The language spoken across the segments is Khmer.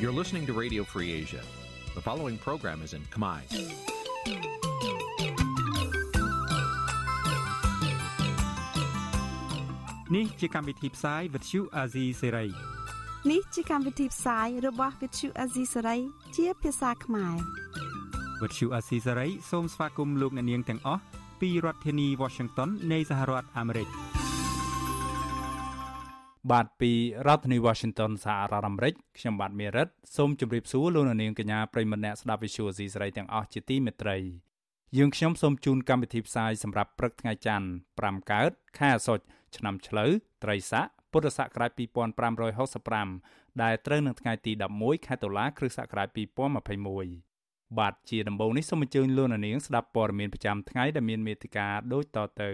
You're listening to Radio Free Asia. The following program is in Khmer. Nǐ chi càm bi tiệp xáy vệt chiu a zì sê ray នេះជាកម្មវិធីផ្សាយរបស់ Vithu Azisari ជាភាសាខ្មែរ វត្តឈូអាស៊ីសេរីសូមស្វាគមន៍លោកអ្នកនាងទាំងអស់ពីរដ្ឋធានី Washington នៃសហរដ្ឋអាមេរិក បាទពីរដ្ឋធានី Washington សហរដ្ឋអាមេរិកខ្ញុំបាទមេរិតសូមជម្រាបសួរលោកអ្នកនាងកញ្ញាប្រិយមិត្តអ្នកស្ដាប់ Vithu Azisari ទាំងអស់ជាទីមេត្រីយើងខ្ញុំសូមជូនកម្មវិធីផ្សាយសម្រាប់ព្រឹកថ្ងៃច័ន្ទ5កើតខែអាសត់ឆ្នាំឆ្លូវត្រីស័កពុរសករាជ2565ដែលត្រូវនឹងថ្ងៃទី11ខែតុលាគ្រិស្តសករាជ2021បាទជាដំបូងនេះសូមអញ្ជើញលោកនាងស្ដាប់ព័ត៌មានប្រចាំថ្ងៃដែលមានមេត្តាដូចតទៅ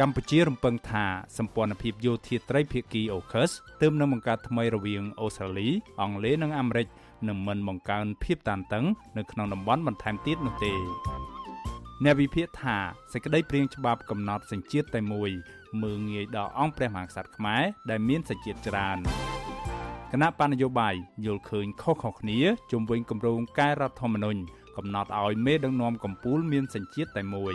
កម្ពុជារំពឹងថាសម្ព័ន្ធភាពយោធាត្រីភាគី AUKUS ទើបនឹងបង្កើតថ្មីរវាងអូស្ត្រាលី អង់គ្លេសនិងអាមេរិកនឹងមិនបង្កើនភាពតានតឹងនៅក្នុងតំបន់បន្ថែមទៀតនោះទេអ្នកវិភាគថាសេចក្តីព្រាងច្បាប់កំណត់សញ្ជាតិតែមួយមើងងាយដល់អង្គព្រះមហាក្សត្រខ្មែរដែលមានសញ្ជាតិច្រើនគណៈបណ្ឌនយោបាយយល់ឃើញខុសៗគ្នាជុំវិញគម្រោងកែរដ្ឋធម្មនុញ្ញកំណត់ឲ្យមេដឹកនាំកម្ពុជាមានសញ្ជាតិតែមួយ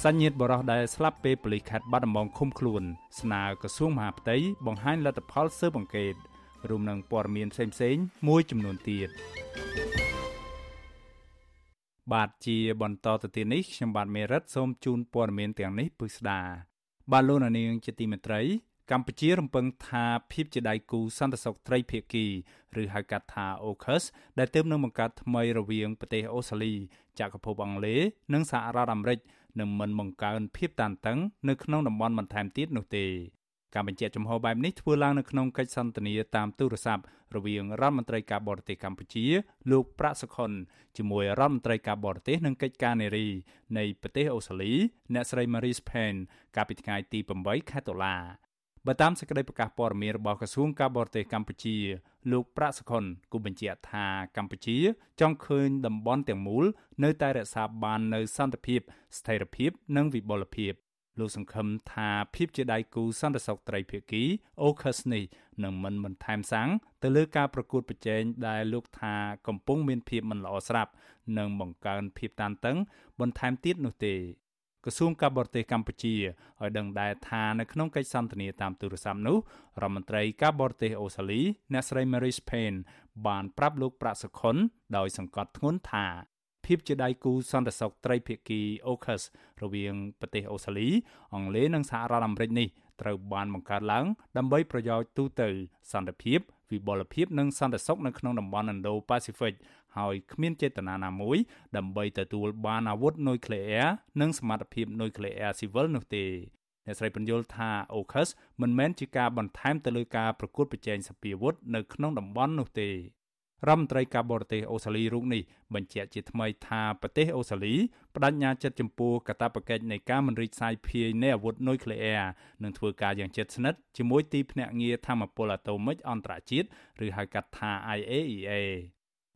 សញ្ញាតបរោះដែលស្លាប់ពេលប៉ូលីសខេត្តបាត់ដំបងឃុំខ្លួន ស្នើក្រសួងមហាផ្ទៃបង្ហាញលទ្ធផលស៊ើបអង្កេតរួមនឹងព័ត៌មានផ្សេងៗមួយចំនួនទៀតបាទជាបន្តទៅទៀតនេះខ្ញុំបាទមេរិតសូមជូនព័ត៌មានទាំងនេះពិស្ដាបាទលោកនាងជាទីមេត្រី កម្ពុជារំពឹងថាភាពជាដៃគូសន្តិសុខត្រីភាគីឬហៅកាត់ថា AUKUS ដែលទើបនឹងបង្កើតថ្មីរវាងប្រទេសអូស្ត្រាលីចក្រភពអង់គ្លេសនិងសហរដ្ឋអាមេរិក នឹងមិនបង្កើនភាពតានតឹងនៅក្នុងតំបន់បន្ថែមទៀតនោះទេការបញ្ជាក់ចំហបែបនេះធ្វើឡើងនៅក្នុងកិច្ចសន្ទនាតាមទូរស័ព្ទរវាងរដ្ឋមន្ត្រីការបរទេសកម្ពុជាលោកប្រាក់សុខុនជាមួយរដ្ឋមន្ត្រីការបរទេសនិងកិច្ចការនារីនៃប្រទេសអូស្ត្រាលីអ្នកស្រី Marie Spen កាលពីថ្ងៃទី8ខែតុលា បើតាមសេចក្តីប្រកាសព័ត៌មានរបស់ក្រសួងការបរទេសកម្ពុជា លោកប្រាក់សុខុនគូបញ្ជាក់ថាកម្ពុជា ចង់ឃើញតំបន់ទាំងមូល នៅតែរក្សាបាននូវសន្តិភាព ស្ថិរភាព និងវិបុលភាពលោកសង្ឃឹមថាភាពជាដៃគូសន្តិសុខត្រីភាគី AUKUS នេះនឹងមិនបន្ថែមសាំងទៅលើការប្រកួតប្រជែងដែលលោកថាកំពុងមានភាពមិនល្អស្រាប់និងបង្កើនភាពតានតឹងបន្ថែមទៀតនោះទេ ក្រសួងការបរទេសកម្ពុជាឲ្យដឹងដែរថានៅក្នុងកិច្ចសន្ទនាតាមទូរស័ព្ទនោះរដ្ឋមន្ត្រីការបរទេសអូស្ត្រាលីអ្នកស្រី Mary Spain បានប្រាប់លោកប្រាក់សុខុនដោយសង្កត់ធ្ងន់ថាភាពជាដៃគូសន្តិសុខត្រីភាគី AUKUS រវាងប្រទេសអូស្ត្រាលី អង់គ្លេសនិងសហរដ្ឋអាមេរិកនេះត្រូវបានបង្កើតឡើងដើម្បីប្រយោជន៍ទូទៅសន្តិភាពវិបលភាពនិងសន្តិសុខនៅក្នុងតំបន់ Indo-Pacific ហើយគ្មានចេតនាណាមួយដើម្បីទទួលបានអាវុធនុយក្លេអ៊ែរនិងសមត្ថភាពនុយក្លេអ៊ែរស៊ីវិលនោះទេអ្នកស្រីបញ្យល់ថា AUKUS មិនមែនជាការបន្ថែមទៅលើការប្រកួតប្រជែងសពាវុធនៅក្នុងតំបន់នោះទេរដ្ឋមន្ត្រីការបរទេសអូស្ត្រាលីរូបនេះបញ្ជាក់ជាថ្មីថាប្រទេសអូស្ត្រាលីបដិញ្ញាចិត្តចំពោះកាតព្វកិច្ចនៃការមិនរីកសាយភាយនៃអាវុធនុយក្លេអ៊ែរនិងធ្វើការយ៉ាងជិតស្និទ្ធជាមួយទីភ្នាក់ងារធម្មពលអាតូមិកអន្តរជាតិឬហៅកាត់ថា IAEA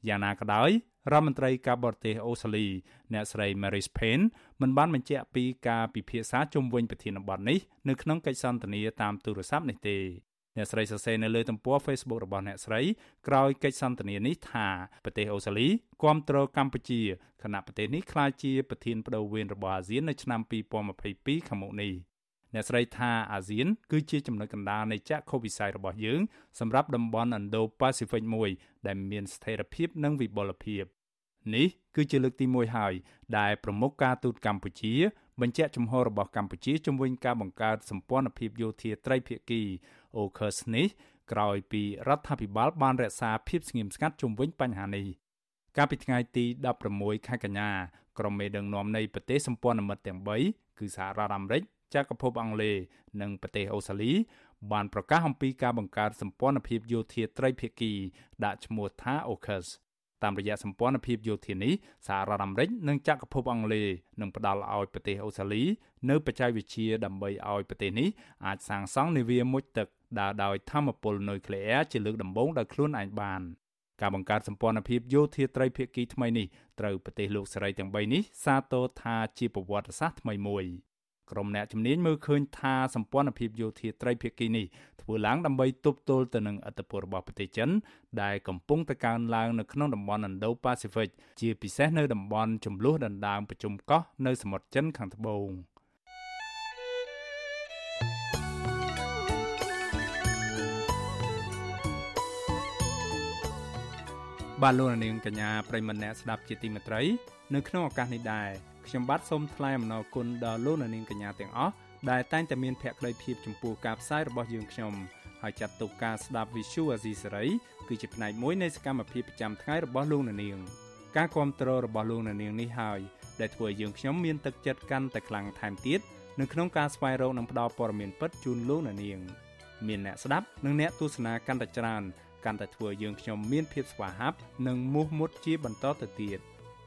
យ៉ាងណាក៏ដោយរដ្ឋមន្ត្រីការបរទេសអូស្ត្រាលីអ្នកស្រី Mary Spain មិនបានបញ្ជាក់ពីការពិភាក្សាជុំវិញប្រធានបទនេះនៅក្នុងកិច្ចសន្ទនាតាមទូរស័ព្ទនេះទេអ្នកស្រីសរសេរនៅលើទំព័រ Facebook របស់អ្នកស្រីក្រោយកិច្ចសន្ទនានេះថាប្រទេសអូស្ត្រាលីគ្រប់គ្រងកម្ពុជាខណៈប្រទេសនេះក្លាយជាប្រធានបដូវវេនរបស់អាស៊ាននៅឆ្នាំ2022ខាងមុខនេះ អ្នកស្រីថាអាស៊ាន គឺជាចំណុចកណ្ដាលនៃចក្ខុវិស័យរបស់យើងសម្រាប់តំបន់ Indo-Pacific មួយដែលមានស្ថិរភាពនិងវិបុលភាពនេះគឺជាលើកទី1ហើយដែលប្រមុខការទូតកម្ពុជា បញ្ជាក់ចំហរបស់កម្ពុជាជំវិញការបង្កើតសម្ព័ន្ធភាពយោធាត្រីភាគី AUKUS នេះក្រោយពីរដ្ឋាភិបាលបានរក្សាភាពស្ងៀមស្ងាត់ជុំវិញបញ្ហានេះកាលពីថ្ងៃទី16ខែកញ្ញាក្រុមមេដឹកនាំនៃប្រទេសសម្ព័ន្ធមិត្តទាំង3គឺសហរដ្ឋអាមេរិក ចក្រភពអង់គ្លេសនិងប្រទេសអូស្ត្រាលី បានប្រកាសអំពីការបង្កើតសម្ព័ន្ធភាពយោធាត្រីភាគី ដាក់ឈ្មោះថា AUKUS តាមរយៈសម្ព័ន្ធភាពយោធានេះសហរដ្ឋអាមេរិកនិងចក្រភពអង់គ្លេសនឹងផ្ដល់ឲ្យប្រទេសអូស្ត្រាលី នៅបច្ចេកវិទ្យាដើម្បីឲ្យប្រទេសនេះអាចសាងសង់នាវាមុជទឹកដើរដោយធម្មពលនុយក្លេអ៊ែរជាលើកដំបូងដោយខ្លួនឯងបានការបង្កើតសម្ព័ន្ធភាពយោធាត្រីភាគីថ្មីនេះត្រូវប្រទេសលោកសេរីទាំង3នេះសាទរថាជាប្រវត្តិសាស្ត្រថ្មីមួយ ក្រុមអ្នកជំនាញមើលឃើញថាសម្ព័ន្ធភាពយោធាត្រីភាគីនេះធ្វើឡើងដើម្បីទប់ទល់ទៅនឹងអធិបតេយ្យរបស់ប្រទេសចិន ដែលកំពុងតែកើនឡើងនៅក្នុងតំបន់ Indo-Pacific ជាពិសេសនៅតំបន់ចំនួនដណ្ដើមប្រជុំកោះនៅសមុទ្រចិនខាងត្បូងបាទលោកនាងកញ្ញាប្រិមម្នាក់ស្ដាប់ជាទីមេត្រី នៅក្នុងឱកាសនេះដែរ ខ្ញុំបាទសូមថ្លែងអំណរគុណដល់លោកនាងកញ្ញាទាំងអស់ដែលតែងតែមានភក្ដីភាពចំពោះការផ្សាយរបស់យើងខ្ញុំហើយចាត់ទុកការស្ដាប់ Visual Asia សេរីគឺជាផ្នែកមួយនៃសកម្មភាពប្រចាំថ្ងៃរបស់លោកនាងការគ្រប់គ្រងរបស់លោកនាងនេះហើយដែលធ្វើឲ្យយើងខ្ញុំមានទឹកចិត្តកាន់តែខ្លាំងថែមទៀតនៅក្នុងការស្វែងរកនិងផ្តល់ព័ត៌មានពិតជូនលោកនាងមានអ្នកស្ដាប់និងអ្នកទស្សនាកាន់តែច្រើនកាន់តែធ្វើឲ្យយើងខ្ញុំមានភាពស្វាហាប់និងមោះមុតជាបន្តទៅទៀត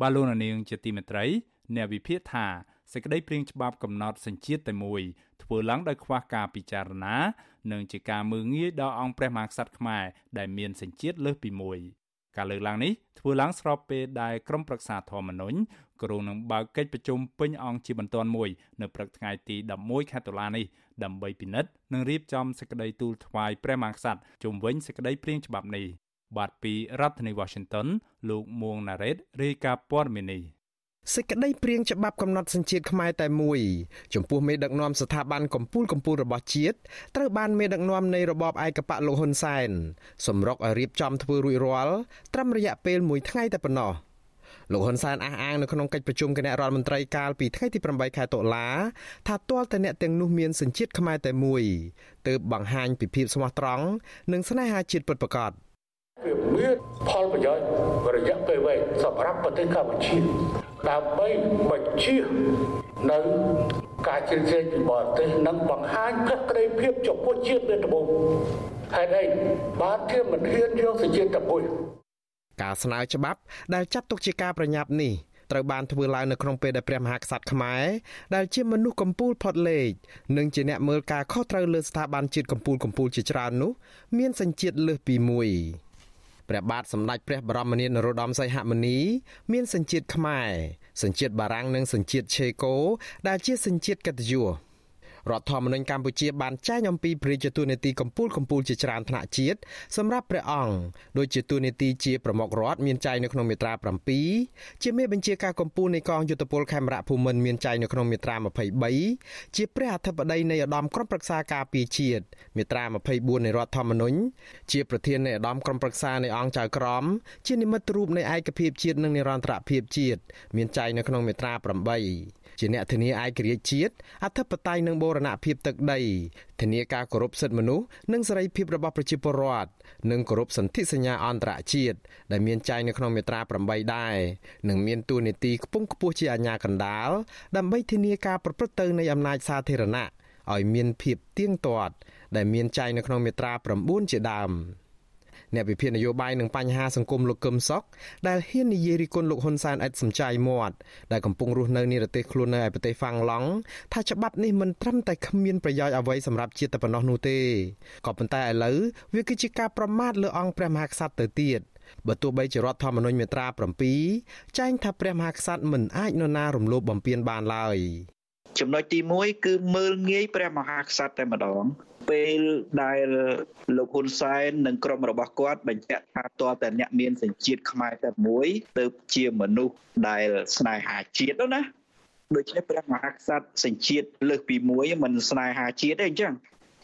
បាទលោកនាងជាទីមេត្រីអ្នកវិភាគថាសេចក្តីព្រាងច្បាប់កំណត់សញ្ជាតិតែមួយធ្វើឡើងដោយខ្វះការពិចារណានិងជាការមើងងាយដល់អង្គព្រះមហាក្សត្រខ្មែរដែលមានសញ្ជាតិលើសពីមួយការលើកឡើងនេះធ្វើឡើងស្របពេលដែលក្រុមប្រឹក្សាធម្មនុញ្ញក្រុងនឹងបើកកិច្ចប្រជុំពេញអង្គជាបន្ទាន់មួយនៅព្រឹកថ្ងៃទី11ខែតុលានេះដើម្បីពិនិត្យនិងរៀបចំសេចក្តីទូលថ្វាយព្រះមហាក្សត្រជុំវិញសេចក្តីព្រាងច្បាប់នេះ បាទពីរដ្ឋធានី Washington លោកមួងណារ៉េតរាយការណ៍ព័ត៌មាននេះសេចក្តីព្រៀងច្បាប់កំណត់សញ្ជាតិខ្មែរតែមួយចំពោះមេដឹកនាំស្ថាប័នកម្ពុជាកម្ពុជារបស់ជាតិត្រូវបានមេដឹកនាំនៃរបបឯកបកលោកហ៊ុនសែនសម្រុកឲ្យរៀបចំធ្វើរួចរាល់ត្រឹមរយៈពេល1ថ្ងៃតែប៉ុណ្ណោះលោកហ៊ុនសែនអះអាងនៅក្នុងកិច្ចប្រជុំគណៈរដ្ឋមន្ត្រីកាលពីថ្ងៃទី8ខែតុលាថាទាល់តែអ្នកទាំងនោះមានសញ្ជាតិខ្មែរតែមួយទើបបង្ហាញពីភាពស្មោះត្រង់និងស្នេហាជាតិពិតប្រាកដ វាមានផលប្រយោជន៍រយៈពេលវែងសម្រាប់ប្រទេសកម្ពុជាដើម្បីបញ្ជានៅការជ្រៀតជ្រែកពីបរទេសនិងបង្ហាញភក្ដីភាពចំពោះជាតិមានត្បូងហេតុអីបានជាមិនហ៊ានយកសេចក្ដីតែមួយការស្នើច្បាប់ដែលចាត់ទុកជាការប្រញាប់នេះត្រូវបានធ្វើឡើងនៅក្នុងពេលដែលព្រះមហាក្សត្រខ្មែរដែលជាមនុស្សកម្ពូលផុតលេខនិងជាអ្នកមើលការខុសត្រូវលើស្ថាប័នជាតិកម្ពូលកម្ពូលជាច្រើននោះ មានសញ្ជាតិលើសពីមួយ ព្រះបាទសម្ដេចព្រះបរមនាថនរោត្តមសីហមុនី មានសញ្ជាតិខ្មែរសញ្ជាតិបារាំងនិងសញ្ជាតិឆេកូដែលជាសញ្ជាតិកិត្តិយស រដ្ឋធម្មនុញ្ញកម្ពុជាបានចែងអំពីព្រះរាជទូនីតិកម្ពុជាកម្ពុជាជាច្រើនថ្នាក់ជាតិសម្រាប់ព្រះអង្គដូចជាទូនីតិជាប្រមុខរដ្ឋមានចែងនៅក្នុងមាត្រា7ជាមេបញ្ជាការកម្ពុជានៃកងយុទ្ធពលខេមរៈភូមិន្ទមានចែងនៅក្នុងមាត្រា23ជាព្រះអធិបតីនៃឧត្តមក្រុមប្រឹក្សាការពារជាតិមាត្រា24នៃរដ្ឋធម្មនុញ្ញជាប្រធាននៃឧត្តមក្រុមប្រឹក្សានៃអង្គចៅក្រមជានិមិត្តរូបនៃឯកភាពជាតិនិងនិរន្តរភាពជាតិមានចែងនៅក្នុងមាត្រា8 ជាអ្នកធានាឯករាជ្យជាតិអធិបតេយ្យនិងបូរណភាពទឹកដីធានាការគោរពសិទ្ធិមនុស្សនិងសេរីភាពរបស់ប្រជាពលរដ្ឋនិងគោរពសន្ធិសញ្ញាអន្តរជាតិដែលមានចែងនៅក្នុងមាត្រា8ដែរនិងមានទួនាទីខ្ពង់ខ្ពស់ជាអាជ្ញាកណ្ដាលដើម្បីធានាការប្រព្រឹត្តទៅនៃអំណាចសាធារណៈឲ្យមានភាពទៀងទាត់ដែលមានចែងនៅក្នុងមាត្រា9ជាដើម។ អ្នកវិភាគនយោបាយនិងបញ្ហាសង្គមលោកកឹមសុខដែលហ៊ាននិយាយរិះគន់លោកហ៊ុនសែនឥតសំចៃមាត់ដែលកំពុងរស់នៅនិរទេសខ្លួននៅឯប្រទេសហ្វាំងឡង់ថាច្បាប់នេះមិនត្រឹមតែគ្មានប្រយោជន៍អ្វីសម្រាប់ជាតិតែប៉ុណ្ណោះនោះទេក៏ប៉ុន្តែឥឡូវវាគឺជាការប្រមាថលើអង្គព្រះមហាក្សត្រទៅទៀតបើទោះបីជារដ្ឋធម្មនុញ្ញមាត្រា7ចែងថាព្រះមហាក្សត្រមិនអាចនរណារំលោភបំពានបានឡើយចំណុចទី1គឺមើលងាយព្រះមហាក្សត្រតែម្ដង ពេលដែលលោកហ៊ុនសែននិងក្រុមរបស់គាត់បញ្ជាក់ថាតើតែអ្នកមានសញ្ជាតិខ្មែរតែមួយទៅជាមនុស្សដែលស្នេហាជាតិណាដូច្នេះព្រះមហាក្សត្រសញ្ជាតិលើសពីមួយមិនស្នេហាជាតិទេអញ្ចឹង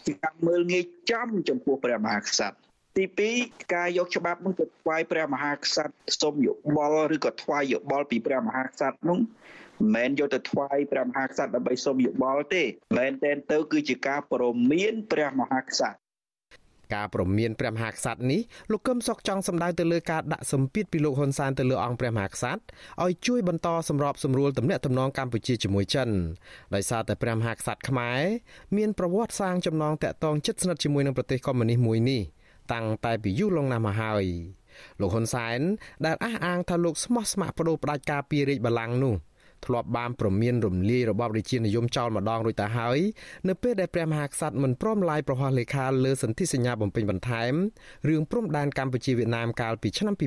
ជាការមើលងាយចំចំពោះព្រះមហាក្សត្រទី2ការយកច្បាប់នោះទៅថ្វាយព្រះមហាក្សត្រសុំយោបល់ឬក៏ថ្វាយយោបល់ពីព្រះមហាក្សត្រនោះ មិនមែនយកទៅថ្វាយព្រះមហាក្សត្រដើម្បីសុំយោបល់ទេមែនតែនទៅ គឺជាការព្រមានព្រះមហាក្សត្រការប្រមានព្រះមហាក្សត្រនេះលោកកឹមសុខចង់សម្ដៅទៅលើការដាក់សម្ពាធពីលោកហ៊ុនសែនទៅលើអង្គព្រះមហាក្សត្រឲ្យជួយបន្តសម្របសម្រួលទំនាក់ទំនងកម្ពុជាជាមួយចិនដោយសារតែព្រះមហាក្សត្រខ្មែរមានប្រវត្តិសាងចំណងតាក់ទងជិតស្និទ្ធជាមួយនឹងប្រទេសកុម្មុយនីសមួយនេះតាំងតែពីយូរលង់ណាស់មកហើយលោកហ៊ុនសែនដែលអះអាងថាលោកស្មោះស្ម័គ្របដូរផ្ដាច់ការពីរាជបល្ល័ង្កនោះ ធ្លាប់បានប្រមានរំលាយរបបរាជានិយមចោលម្ដងរួចទៅហើយនៅពេលដែលព្រះមហាក្សត្រមិនព្រមឡាយប្រហោះលេខាលើសន្ធិសញ្ញាបំពេញបន្ថែមរឿងព្រំដែនកម្ពុជាវៀតណាមកាលពីឆ្នាំ2005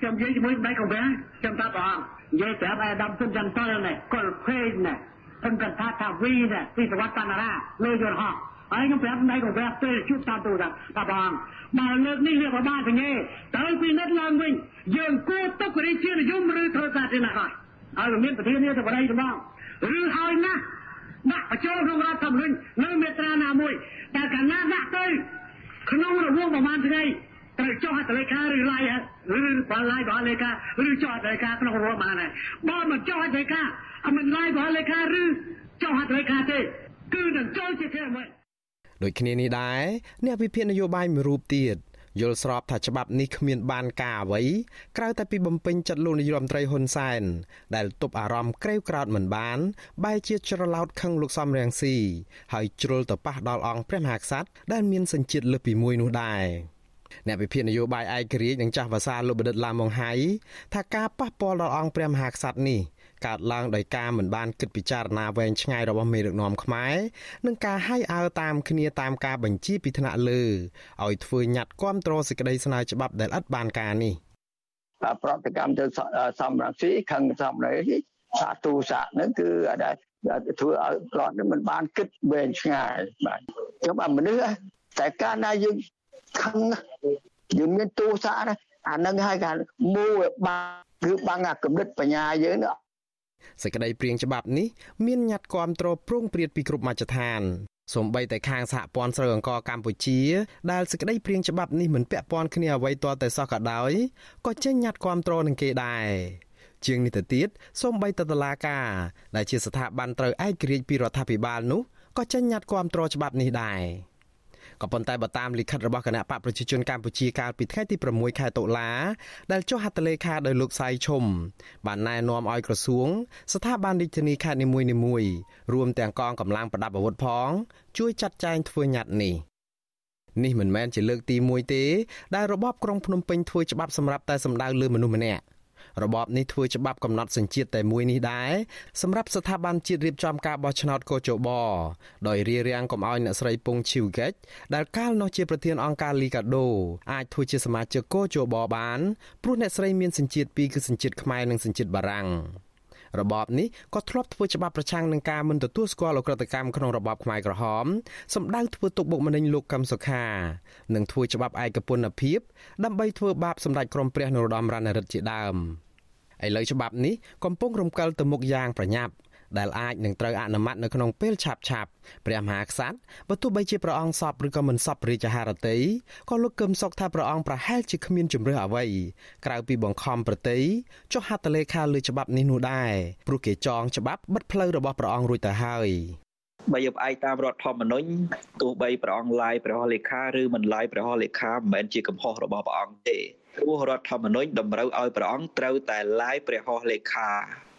ខ្ញុំនិយាយជាមួយម្ដេចកុំវិញខ្ញុំថាបងនិយាយប្រាប់អាដាមស៊ុនចាន់តលនេះកុលភេងនេះខ្ញុំកថាថាវីនេះពីសវត្តបណ្ណារាលើយន្តហោះហើយខ្ញុំប្រាប់ម្ដេចកុំប្រាប់ពេលជួបតាមទូរស័ព្ទថាបងបើលើកនេះវាបបាសញ្ញេទៅពីនិតឡើងវិញយើងគួរទុករាជានិយមឬធ្វើសាធារណៈហើយ ហើយមានប្រធានាធិបតីរបស់ឬហើយណាស់ដាក់បញ្ចូលក្នុងរដ្ឋធម្មនុញ្ញនៅមាត្រាណាមួយតែកាលណាដាក់ទៅក្នុងរង្វង់ប្រមាណថ្ងៃត្រូវចុះហត្ថលេខាឬឡាយឬបើឡាយបើលេខាឬចុះហត្ថលេខាក្នុងរង្វង់ប្រមាណហើយបើមិនចុះហត្ថលេខាអមិនឡាយបើលេខាឬចុះហត្ថលេខាទេគឺនឹងចូលជាធ្វើមិនដូចគ្នានេះដែរអ្នកវិភាគនយោបាយមួយរូបទៀត យល់ស្របថាច្បាប់នេះគ្មានបានការអ្វីក្រៅតែពីបំពេញចិត្តលោកនាយរដ្ឋមន្ត្រីហ៊ុនសែនដែលទប់អារម្មណ៍ក្រេវក្រោតមិនបានបែរជាច្រឡោតខឹងលោកសំរៀងស៊ីហើយជ្រុលទៅប៉ះដល់អង្គព្រះមហាក្សត្រដែលមានសញ្ជាតិលើសពីមួយនោះដែរអ្នកវិភាគនយោបាយឯករាជ្យនិងចាស់ភាសាលោកបដិតឡាម៉ុងហៃថាការប៉ះពាល់ដល់អង្គព្រះមហាក្សត្រនេះ កើតឡើងដោយការមិនបានគិតពិចារណាវែងឆ្ងាយរបស់មេដឹកនាំខ្មែរនិងការហាយអើតាមគ្នាតាមការបញ្ជាពីថ្នាក់លើឲ្យធ្វើញត្តិគាំទ្រសេចក្តីស្នើច្បាប់ដែលឥតបានការនេះប្រតិកម្មទៅសំរងស៊ីខឹងសំរងស៊ីសាទូសាហ្នឹងគឺអត់ធ្វើឲ្យផ្លត់នេះមិនបានគិតវែងឆ្ងាយបាទខ្ញុំអាមនុស្សតែកាលណាយើងខឹងយើងមានទូសាណាអានឹងហើយកាមូបាគឺបាំងអាកំណត់បញ្ញាយើង សេចក្តីព្រៀងច្បាប់នេះមានញត្តិគាំទ្រព្រងព្រាតពីគ្រប់មជ្ឈដ្ឋានសូម្បីតែខាងសហព័ន្ធស្រូវអង្ករកម្ពុជាដែលសេចក្តីព្រៀងច្បាប់នេះមិនពាក់ព័ន្ធគ្នាអ្វីទាល់តែសោះក៏ដោយក៏ចេញញត្តិគាំទ្រនឹងគេដែរជាងនេះទៅទៀតសូម្បីតែតុលាការដែលជាស្ថាប័នត្រូវឯករាជ្យពីរដ្ឋាភិបាលនោះក៏ចេញញត្តិគាំទ្រច្បាប់នេះដែរ ក៏ប៉ុន្តែបើតាមលិខិតរបស់គណៈបកប្រជាជនកម្ពុជាកាលពីថ្ងៃទី6ខែតុលាដែលចុះហត្ថលេខាដោយលោកសៃឈុំបានណែនាំឲ្យក្រសួង ស្ថាប័នរាជធានីខេត្តនីមួយៗរួមទាំងកងកម្លាំងប្រដាប់អាវុធផង ជួយចាត់ចែងធ្វើញត្តិនេះនេះមិនមែនជាលើកទី1ទេដែលរបបក្រុងភ្នំពេញធ្វើច្បាប់សម្រាប់តែសម្ដៅលើមនុស្សម្នាក់ របបនេះធ្វើច្បាប់កំណត់សញ្ជាតិតែមួយនេះដែរសម្រាប់ស្ថាប័នជាតិរៀបចំការបោះឆ្នោតកោជបដោយរារាំងកុំឲ្យអ្នកស្រីពងឈីវហ្គេចដែលកាលនោះជាប្រធានអង្គការលីកាដូអាចធ្វើជាសមាជិកកោជបបានព្រោះអ្នកស្រីមានសញ្ជាតិពីរគឺសញ្ជាតិខ្មែរនិងសញ្ជាតិបារាំង របបនេះក៏ធ្លាប់ធ្វើច្បាប់ប្រឆាំងនឹងការមិនទទួលស្គាល់អក្រិតកម្មក្នុងរបបខ្មែរក្រហមសម្ដៅធ្វើទុកបុកម្នេញលោកកឹមសុខានិងធ្វើច្បាប់ឯកពន្ធភាពដើម្បីធ្វើបាបសម្ដេចក្រមព្រះនរោត្តមរណរដ្ឋជាដើមឥឡូវច្បាប់នេះកំពុងរំកិលទៅមុខយ៉ាងប្រញាប់ ដែលអាចនឹងត្រូវអនុម័តនៅក្នុងពេលឆាប់ឆាប់ព្រះមហាក្សត្របើទោះបីជាព្រះអង្គសពឬក៏មិនសពរាជហារតីក៏លោកកឹមសុខថាព្រះអង្គប្រហែលជាគ្មានជំរឿអ្វីក្រៅពីបង្ខំប្រតិយចុះហត្ថលេខាលើច្បាប់នេះនោះដែរព្រោះគេចងច្បាប់បិទផ្លូវរបស់ព្រះអង្គរួចទៅហើយបើយកផ្អែកតាមរដ្ឋធម្មនុញ្ញទោះបីព្រះអង្គឡាយព្រះហស្ថលេខាឬមិនឡាយព្រះហស្ថលេខាមិនមែនជាកំហុសរបស់ព្រះអង្គទេព្រោះរដ្ឋធម្មនុញ្ញតម្រូវឲ្យព្រះអង្គត្រូវតែឡាយព្រះហស្ថលេខា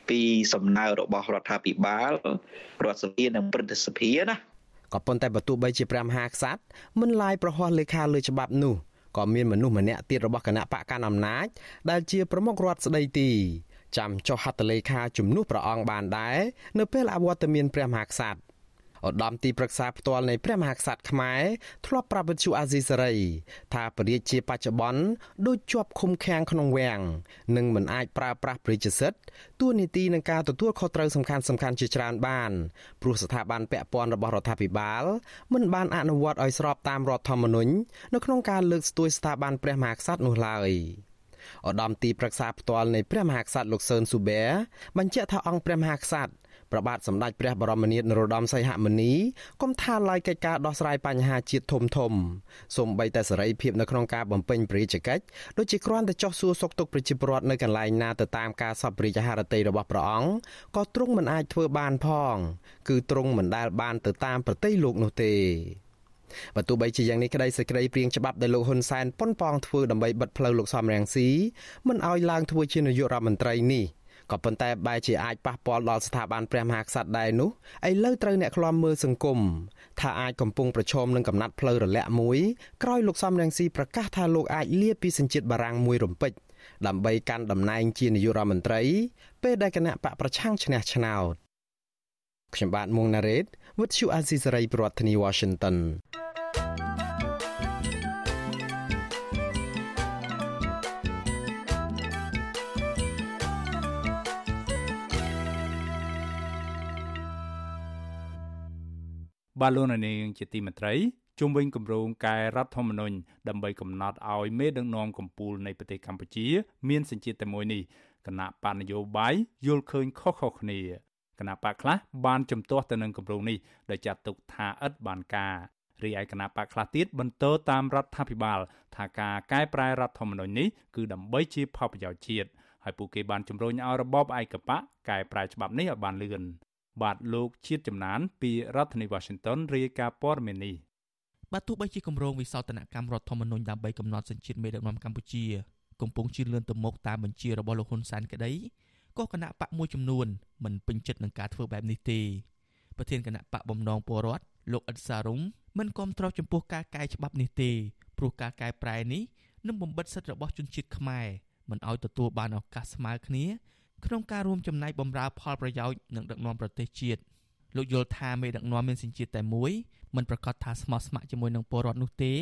ពីសំណើរបស់រដ្ឋាភិបាលរដ្ឋសភានិងព្រឹទ្ធសភាណាក៏ប៉ុន្តែបើទោះបីជាព្រះមហាក្សត្រមិនឡាយប្រហោះលេខាលើច្បាប់នោះក៏មានមនុស្សម្នាក់ទៀតរបស់គណៈបកកណ្ដាលអំណាចដែលជាប្រមុខរដ្ឋស្ដីទីចាំចុះហត្ថលេខាជំនួសព្រះអង្គបានដែរនៅពេលអវត្តមានព្រះមហាក្សត្រ ឧត្តមទីប្រឹក្សាផ្ទាល់នៃព្រះមហាក្សត្រខ្មែរធ្លាប់ប្រាប់វិទ្យុអាស៊ីសេរីថាព្រះរាជាបច្ចុប្បន្នដូចជាប់ឃុំឃាំងក្នុងវាំងនិងមិនអាចប្រើប្រាស់ព្រះរាជសិទ្ធិទួលនីតិនឹងការទទួលខុសត្រូវសំខាន់សំខាន់ជាច្រើនបានព្រោះស្ថាប័នពាក់ព័ន្ធរបស់រដ្ឋាភិបាលមិនបានអនុវត្តឲ្យស្របតាមរដ្ឋធម្មនុញ្ញនៅក្នុងការលើកស្ទួយស្ថាប័នព្រះមហាក្សត្រនោះឡើយឧត្តមទីប្រឹក្សាផ្ទាល់នៃព្រះមហាក្សត្រលោកសឿនស៊ូបែបញ្ជាក់ថាអង្គព្រះមហាក្សត្រ ព្រះបាទសម្ដេចព្រះបរមនាថនរោត្តមសីហមុនីគំថាឡាយកិច្ចការដោះស្រាយបញ្ហាជាតិធំធំសូម្បីតែសេរីភាពនៅក្នុងការបំពេញព្រះរាជកិច្ចដូចជាគ្រាន់តែចោះសួរសុខទុក្ខប្រជាពលរដ្ឋនៅកន្លែងណាទៅតាមការសពរាជហារតីរបស់ព្រះអង្គក៏ទ្រង់មិនអាចធ្វើបានផង គឺទ្រង់មិនដែលបានទៅតាមប្រទេសលោកនោះទេបើទោះបីជាយ៉ាងនេះក្តីសេចក្តីព្រៀងច្បាប់ដែលលោកហ៊ុនសែនប៉ុនប៉ងធ្វើដើម្បីបិទផ្លូវលោកសំរងស៊ីមិនឲ្យឡើងធ្វើជានាយករដ្ឋមន្ត្រីនេះ ក៏ប៉ុន្តែបែរជាអាចប៉ះពាល់ដល់ស្ថាប័នព្រះមហាក្សត្រដែរនោះឥឡូវត្រូវអ្នកខ្លាំមើលសង្គមថាអាចកំពុងប្រឈមនឹងកំណត់ផ្លូវរលាក់មួយក្រោយលោកសំរងស៊ីប្រកាសថាលោកអាចលាពីសញ្ជាតិបារាំងមួយរំពេចដើម្បីកាន់តំណែងជានាយករដ្ឋមន្ត្រី ពេលដែលគណៈបកប្រឆាំងឈ្នះឆ្នោតខ្ញុំបាទមុងណារ៉េត With you Azizi Saray ប្រធានាធិបតី Washington បាឡូណានីងជាទីមេត្រីជុំវិញគម្រោងកែរដ្ឋធម្មនុញ្ញដើម្បីកំណត់ឲ្យមេដឹកនាំកម្ពុជានៃប្រទេសកម្ពុជា មានសញ្ជាតិតែមួយនេះគណៈបណ្ឌនយោបាយយល់ឃើញខុសៗគ្នាគណៈបកខ្លះបានជំទាស់ទៅនឹងគម្រោងនេះដោយចាត់ទុកថាឥតបានការរីឯគណៈបកខ្លះទៀតបន្តតាមរដ្ឋាភិបាល ថាការកែប្រែរដ្ឋធម្មនុញ្ញនេះគឺដើម្បីជាផលប្រយោជន៍ជាតិហើយពួកគេបានជំរុញឲ្យរបបឯកបកកែប្រែច្បាប់នេះឲ្យបានលឿន បាទលោកជាតិចំណាន ពីរដ្ឋធានី Washington រាយការណ៍ព័ត៌មាននេះបាទទោះបីជាគម្រោងវិសោធនកម្មរដ្ឋធម្មនុញ្ញដើម្បីកំណត់សញ្ជាតិមេដឹកនាំកម្ពុជាកំពុងជឿនលឿនទៅមុខតាមបញ្ជារបស់លោកហ៊ុនសែនក្តីក៏គណៈបកមួយចំនួនមិនពេញចិត្តនឹងការធ្វើបែបនេះទេប្រធានគណៈបកបំណងពលរដ្ឋលោកអ៊ិតសារុងមិនគាំទ្រចំពោះការកែច្បាប់នេះទេព្រោះការកែប្រែនេះនឹងបំបិទសិទ្ធិរបស់ជនជាតិខ្មែរមិនឲ្យទទួលបានឱកាសស្មើគ្នា ក្នុងការរួមចំណែកបម្រើផលប្រយោជន៍និងដឹកនាំប្រទេសជាតិលោកយល់ថាមេដឹកនាំមានសញ្ជាតិតែមួយមិនប្រកាសថាស្មោះស្ម័គ្រជាមួយនឹងពលរដ្ឋនោះទេ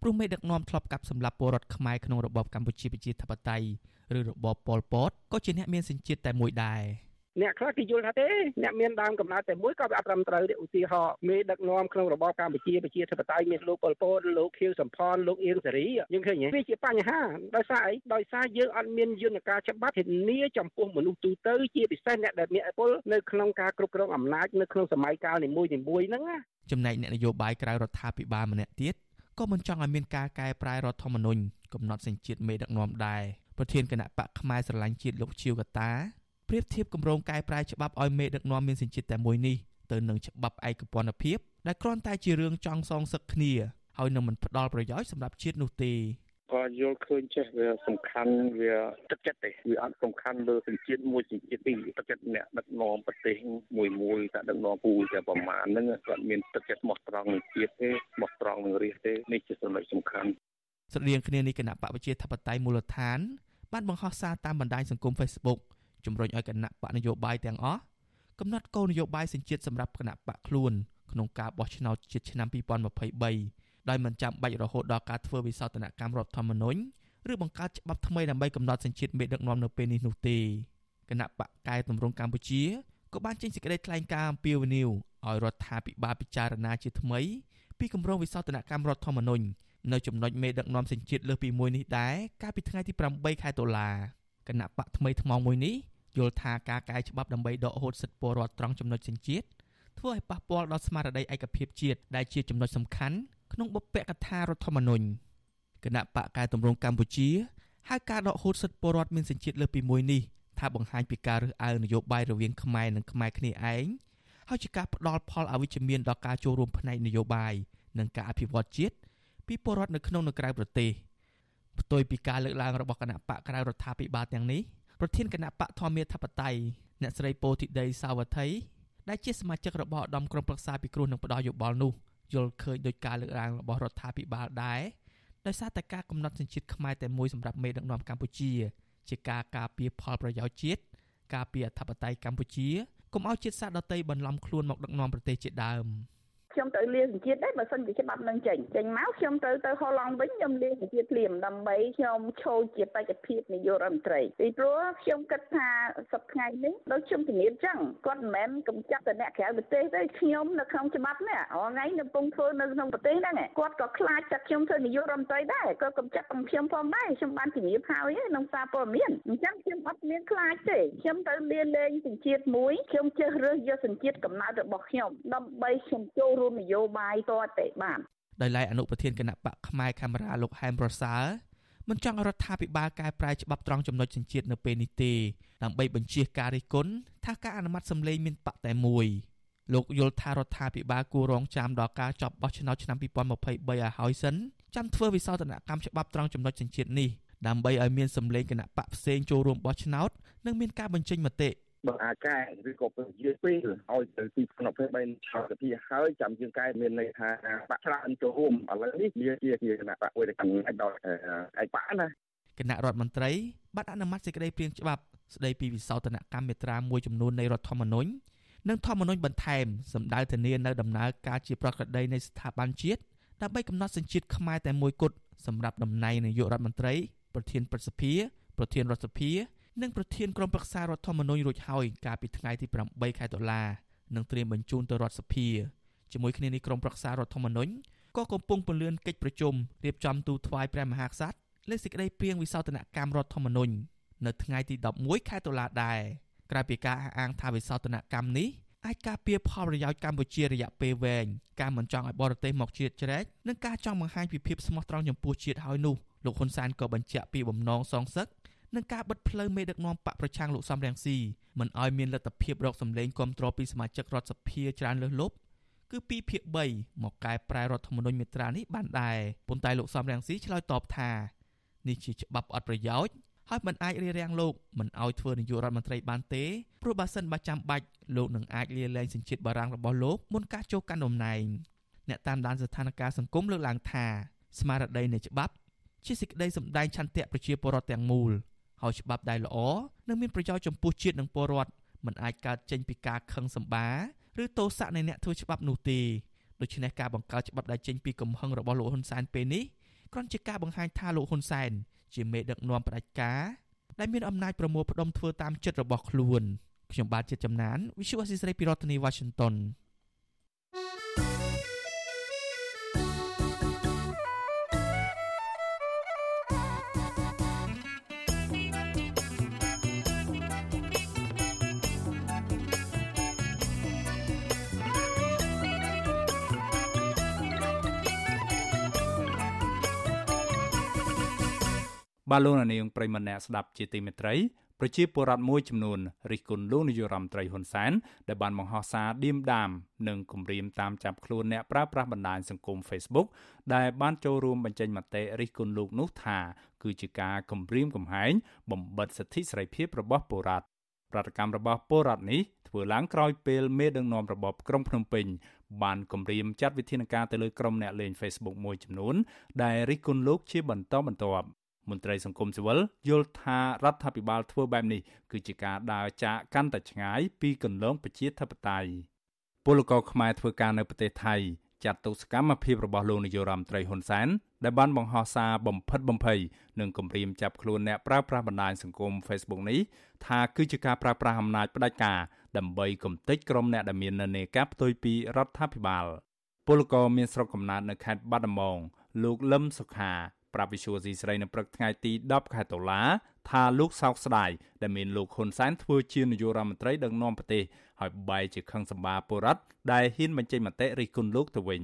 ព្រោះមេដឹកនាំធ្លាប់កាប់សម្លាប់ពលរដ្ឋខ្មែរក្នុងរបបកម្ពុជាប្រជាធិបតេយ្យឬរបបប៉ុលពតក៏ជាអ្នកមានសញ្ជាតិតែមួយដែរ អ្នកខ្លះគេយល់ថាទេអ្នកមានដើមកំណើតតែមួយក៏វាអត់ត្រឹមត្រូវទេឧទាហរណ៍មេដឹកនាំក្នុងរបបកម្ពុជាប្រជាធិបតេយ្យមានលោកប៉ុលពតលោកខៀវសំផនលោកអៀងសេរីយើងឃើញវាជាបញ្ហាដោយសារអីដោយសារយើងអត់មានយន្តការច្បាប់ធានាចំពោះមនុស្សទូទៅជាពិសេសអ្នកដែលមានអពលនៅក្នុងការគ្រប់គ្រងអំណាចនៅក្នុងសម័យកាលនីមួយៗហ្នឹងណាចំណែកអ្នកនយោបាយក្រៅរដ្ឋាភិបាលម្នាក់ទៀតក៏មិនចង់ឲ្យមានការកែប្រែរដ្ឋធម្មនុញ្ញកំណត់សញ្ជាតិមេដឹកនាំដែរប្រធានគណៈបកផ្នែកស្រឡាញ់ជាតិលោកជាវកតា ប្រៀបធៀបគម្រោងកែប្រែច្បាប់ឲ្យមេដឹកនាំមានសញ្ជាតិតែមួយនេះទៅនឹងច្បាប់ឯកពន្ធភាពដែលគ្រាន់តែជារឿងចង់សងសឹកគ្នាហើយនឹងមិនផ្ដល់ប្រយោជន៍សម្រាប់ជាតិនោះទេក៏យល់ឃើញចេះវាសំខាន់វាទឹកចិត្តទេវាអត់សំខាន់លើសញ្ជាតិមួយសញ្ជាតិពីរទឹកចិត្តអ្នកដឹកនាំប្រទេសមួយមួយតែដឹកនាំពូតែប្រមាណហ្នឹងគាត់មានទឹកចិត្តស្មោះត្រង់នឹងជាតិទេស្មោះត្រង់នឹងរាជទេនេះជាចំណុចសំខាន់ស្រដៀងគ្នានេះគណៈបកប្រជាធិបតេយ្យមូលដ្ឋានបានបង្ហោះសារតាមបណ្ដាញសង្គម Facebook ជំរុញឲ្យគណៈបកនយោបាយទាំងអស់កំណត់គោលនយោបាយសញ្ជាតិសម្រាប់គណៈបកខ្លួនក្នុងការបោះឆ្នោតជាតិឆ្នាំ2023ដោយមិនចាំបាច់រហូតដល់ការធ្វើវិសោធនកម្មរដ្ឋធម្មនុញ្ញឬបង្កើតច្បាប់ថ្មីដើម្បីកំណត់សញ្ជាតិមេដឹកនាំនៅពេលនេះនោះទេគណៈបកកែតម្រង់កម្ពុជាក៏បានចេញសេចក្តីថ្លែងការណ៍អំពាវនាវឲ្យរដ្ឋាភិបាលពិចារណាជាថ្មីពីគម្រោងវិសោធនកម្មរដ្ឋធម្មនុញ្ញនៅចំណុចមេដឹកនាំសញ្ជាតិលើសពីមួយនេះដែរកាលពីថ្ងៃទី8ខែតុលា គណៈបកថ្មីថ្មងមួយនេះយល់ថាការកែច្បាប់ដើម្បីដកហូតសិទ្ធិពលរដ្ឋត្រង់ចំណុចសញ្ជាតិធ្វើឲ្យប៉ះពាល់ដល់ស្មារតីឯកភាពជាតិដែលជាចំណុចសំខាន់ក្នុងបុព្វកថារដ្ឋធម្មនុញ្ញគណៈបកកែតម្រង់កម្ពុជាហៅការដកហូតសិទ្ធិពលរដ្ឋមានសញ្ជាតិលើសពីមួយនេះថាបង្ហាញពីការរើសអើងនយោបាយរវាងខ្មែរនិងខ្មែរគ្នាឯងហើយជាការផ្ដល់ផលអវិជ្ជមានដល់ការចូលរួមផ្នែកនយោបាយនិងការអភិវឌ្ឍជាតិពីពលរដ្ឋនៅក្នុងនិងក្រៅប្រទេស ផ្ទុយពីការលើកឡើងរបស់គណៈបកក្រៅរដ្ឋាភិបាលទាំងនេះប្រធានគណៈបកធម្មាធិបតេយ្យអ្នកស្រីពោធិដីសាវត្ថីដែលជាសមាជិករបស់ឧត្តមក្រុមប្រឹក្សាពិគ្រោះនឹងផ្ដល់យោបល់នោះយល់ឃើញដោយការលើកឡើងរបស់រដ្ឋាភិបាលដែរដោយសារតែការកំណត់សញ្ជាតិខ្មែរតែមួយសម្រាប់មេដឹកនាំកម្ពុជា ជាការការពារផលប្រយោជន៍ជាតិការពារអធិបតេយ្យកម្ពុជាកុំឲ្យជាតិសាសន៍ដទៃបន្លំខ្លួនមកដឹកនាំប្រទេសជាដើម។ ខ្ញុំទៅលាសញ្ជាតិដែរបើសិនជាច្បាប់នឹងចេញចេញមកខ្ញុំទៅទៅហូឡង់វិញខ្ញុំលាសញ្ជាតិភ្លាមដើម្បីខ្ញុំចូលជាបេក្ខភាពនាយករដ្ឋមន្ត្រីពីព្រោះខ្ញុំគិតថាសប្តាហ៍នេះដូចខ្ញុំជំរាបចឹងគាត់មិនមែនកំចាត់តែអ្នកក្រៅប្រទេសទេខ្ញុំនៅក្នុងច្បាប់នេះរាល់ថ្ងៃនៅពងធ្វើនៅក្នុងប្រទេសហ្នឹងគាត់ក៏ខ្លាចតែខ្ញុំធ្វើនាយករដ្ឋមន្ត្រីដែរក៏កំចាត់របស់ខ្ញុំផងដែរខ្ញុំបានជំរាបហើយក្នុងសារព័ត៌មានអញ្ចឹងខ្ញុំអត់មានខ្លាចទេខ្ញុំទៅលាលែងសញ្ជាតិមួយខ្ញុំចេះរើសយកសញ្ជាតិកំណើតរបស់ខ្ញុំដើម្បីខ្ញុំចូលរួមនយោបាយតតែបានដោយឡែកអនុប្រធានគណៈបកផ្នែកកាមេរ៉ាលោកហែមប្រសើរមិនចង់រដ្ឋាភិបាលកែប្រែច្បាប់ត្រង់ចំណុចសញ្ជាតិនៅពេលនេះទេដើម្បីបញ្ជាការរិះគន់ថាការអនុម័តសម្លេងមានបកតែមួយលោកយល់ថារដ្ឋាភិបាលគួររងចាំដល់ការចប់បោះឆ្នោតឆ្នាំ2023ឲ្យហើយសិនចាំធ្វើវិសោធនកម្មច្បាប់ត្រង់ចំណុចចិញ្ចៀននេះដើម្បីឲ្យមានសម្លេងគណៈបកផ្សេងចូលរួមបោះឆ្នោតនិងមានការបញ្ចេញមតិ បើអាចកែឬក៏ពើយឺតពេលឲ្យទៅទីផ្នែកពេល3ឆោតពីហើយចាំយើងកែមានន័យថាបាក់ច្រើនចូលរួមឥឡូវនេះវាជាជាគណៈបកមួយដែលកំណត់ដល់ឯកបកណាគណៈរដ្ឋមន្ត្រីបានអនុម័តសេចក្តីព្រាងច្បាប់ស្តីពីវិសោធនកម្មមេត្រាមួយចំនួននៃរដ្ឋធម្មនុញ្ញនិងធម្មនុញ្ញបន្ថែមសម្ដៅធានានៅដំណើរការជាប្រក្រតីនៃស្ថាប័នជាតិដើម្បីកំណត់សញ្ជាតិខ្មែរតែមួយគត់សម្រាប់តំណែងនាយករដ្ឋមន្ត្រីប្រធានព្រឹទ្ធសភាប្រធានរដ្ឋសភា និងប្រធានក្រុមប្រឹក្សារដ្ឋធម្មនុញ្ញរួចហើយកាលពីថ្ងៃទី8ខែតុលានិងត្រៀមបញ្ជូនទៅរដ្ឋសភាជាមួយគ្នានេះក្រុមប្រឹក្សារដ្ឋធម្មនុញ្ញក៏កំពុងពន្យាកិច្ចប្រជុំរៀបចំទូតថ្វាយព្រះមហាក្សត្រលើសេចក្តីព្រាងវិសោធនកម្មរដ្ឋធម្មនុញ្ញនៅថ្ងៃទី11ខែតុលាដែរក្រៅពីការអះអាងថាវិសោធនកម្មនេះអាចការពារផលប្រយោជន៍កម្ពុជារយៈពេលវែងការមិនចង់ឲ្យបរទេសមកជាតិជ្រែកនិងការចង់បង្ហាញពីភាពស្មោះត្រង់ចំពោះជាតិហើយនោះលោកហ៊ុនសែនក៏បញ្ជាក់ពីបំណងសងសឹក និងការបិទផ្លូវមេដឹកនាំបកប្រឆាំងលោកសំរងស៊ីមិនឲ្យមានលទ្ធភាពរកសម្លេងគ្រប់គ្រងពីសមាជិករដ្ឋសភាច្រើនលើសលប់គឺ2ភាគ3មកកែប្រែរដ្ឋធម្មនុញ្ញមេត្រានេះបានដែរប៉ុន្តែលោកសំរងស៊ីឆ្លើយតបថានេះជាច្បាប់អត់ប្រយោជន៍ហើយមិនអាចរារាំងលោកមិនឲ្យធ្វើនាយករដ្ឋមន្ត្រីបានទេព្រោះបើសិនបើចាំបាច់លោកនឹងអាចលាលែងសញ្ជាតិបារាំងរបស់លោកមុនការចូលកាន់តំណែងអ្នកតាមដានស្ថានភាពសង្គមលើកឡើងថាស្មារតីនៃច្បាប់ជាសេចក្តីសម្ដែងឆន្ទៈប្រជាពលរដ្ឋទាំងមូល ហើយច្បាប់ដែលល្អនិងមានប្រយោជន៍ចំពោះជាតិនិងពលរដ្ឋមិនអាចកើតចេញពីការខឹងសម្បារឬទោសៈនៃអ្នកធ្វើច្បាប់នោះទេដូច្នេះការបង្កើតច្បាប់ដែលចេញពីកំហឹងរបស់លោកហ៊ុនសែនពេលនេះគ្រាន់ជាការបង្ហាញថាលោកហ៊ុនសែនជាមេដឹកនាំផ្ដាច់ការដែលមានអំណាចប្រមូលផ្ដុំធ្វើតាមចិត្តរបស់ខ្លួនខ្ញុំបាទជាចំណាន Visual Assisray ពីរដ្ឋធានី Washington បាទលោកនាងប្រិមម្នាក់ស្ដាប់ជាទីមេត្រីប្រជាពលរដ្ឋមួយចំនួនរិះគន់លោកនាយរដ្ឋមន្ត្រីហ៊ុនសែនដែលបានបង្ហោះសារឌៀមដាមនិងគំរាមតាមចាប់ខ្លួនអ្នកប្រើប្រាស់បណ្ដាញសង្គម Facebook ដែលបានចូលរួមបញ្ចេញមតិរិះគន់លោកនោះថាគឺជាការគំរាមកំហែងបំបិទសិទ្ធិសេរីភាពរបស់ពលរដ្ឋប្រតិកម្មរបស់ពលរដ្ឋនេះធ្វើឡើងក្រោយពេលមេដឹកនាំរបបក្រុងភ្នំពេញបានគម្រាមចាត់វិធានការទៅលើក្រុមអ្នកលេង Facebook មួយចំនួនដែលរិះគន់លោកជាបន្តបន្ទាប់ មន្ត្រីសង្គមស៊ីវិលយល់ថារដ្ឋាភិបាលធ្វើបែបនេះគឺជាការដើរចាកកាន់តែឆ្ងាយពីគន្លងប្រជាធិបតេយ្យពលករខ្មែរធ្វើការនៅប្រទេសថៃចាត់ទុកសកម្មភាពរបស់លោកនាយរដ្ឋមន្ត្រីហ៊ុនសែនដែលបានបង្ហោះសារបំផិតបំភ័យនិងគំរាមចាប់ខ្លួនអ្នកប្រើប្រាស់បណ្ដាញសង្គម Facebook នេះថាគឺជាការប្រើប្រាស់អំណាចផ្ដាច់ការដើម្បីគំទេចក្រុមអ្នកដែលមាននានាការផ្ទុយពីរដ្ឋាភិបាលពលករមានស្រុកកំណើតនៅខេត្តបាត់ដំបងលោកលឹមសុខា ប្រាប់វិសុវស៊ីស្រីនៅព្រឹកថ្ងៃទី10ខែតុលាថាលោកសោកស្ដាយដែលមានលោកហ៊ុនសែនធ្វើជានាយករដ្ឋមន្ត្រីដឹកនាំប្រទេសហើយបែរជាខឹងសម្បាពលរដ្ឋដែលហ៊ានបញ្ចេញមតិរិះគន់លោកទៅវិញ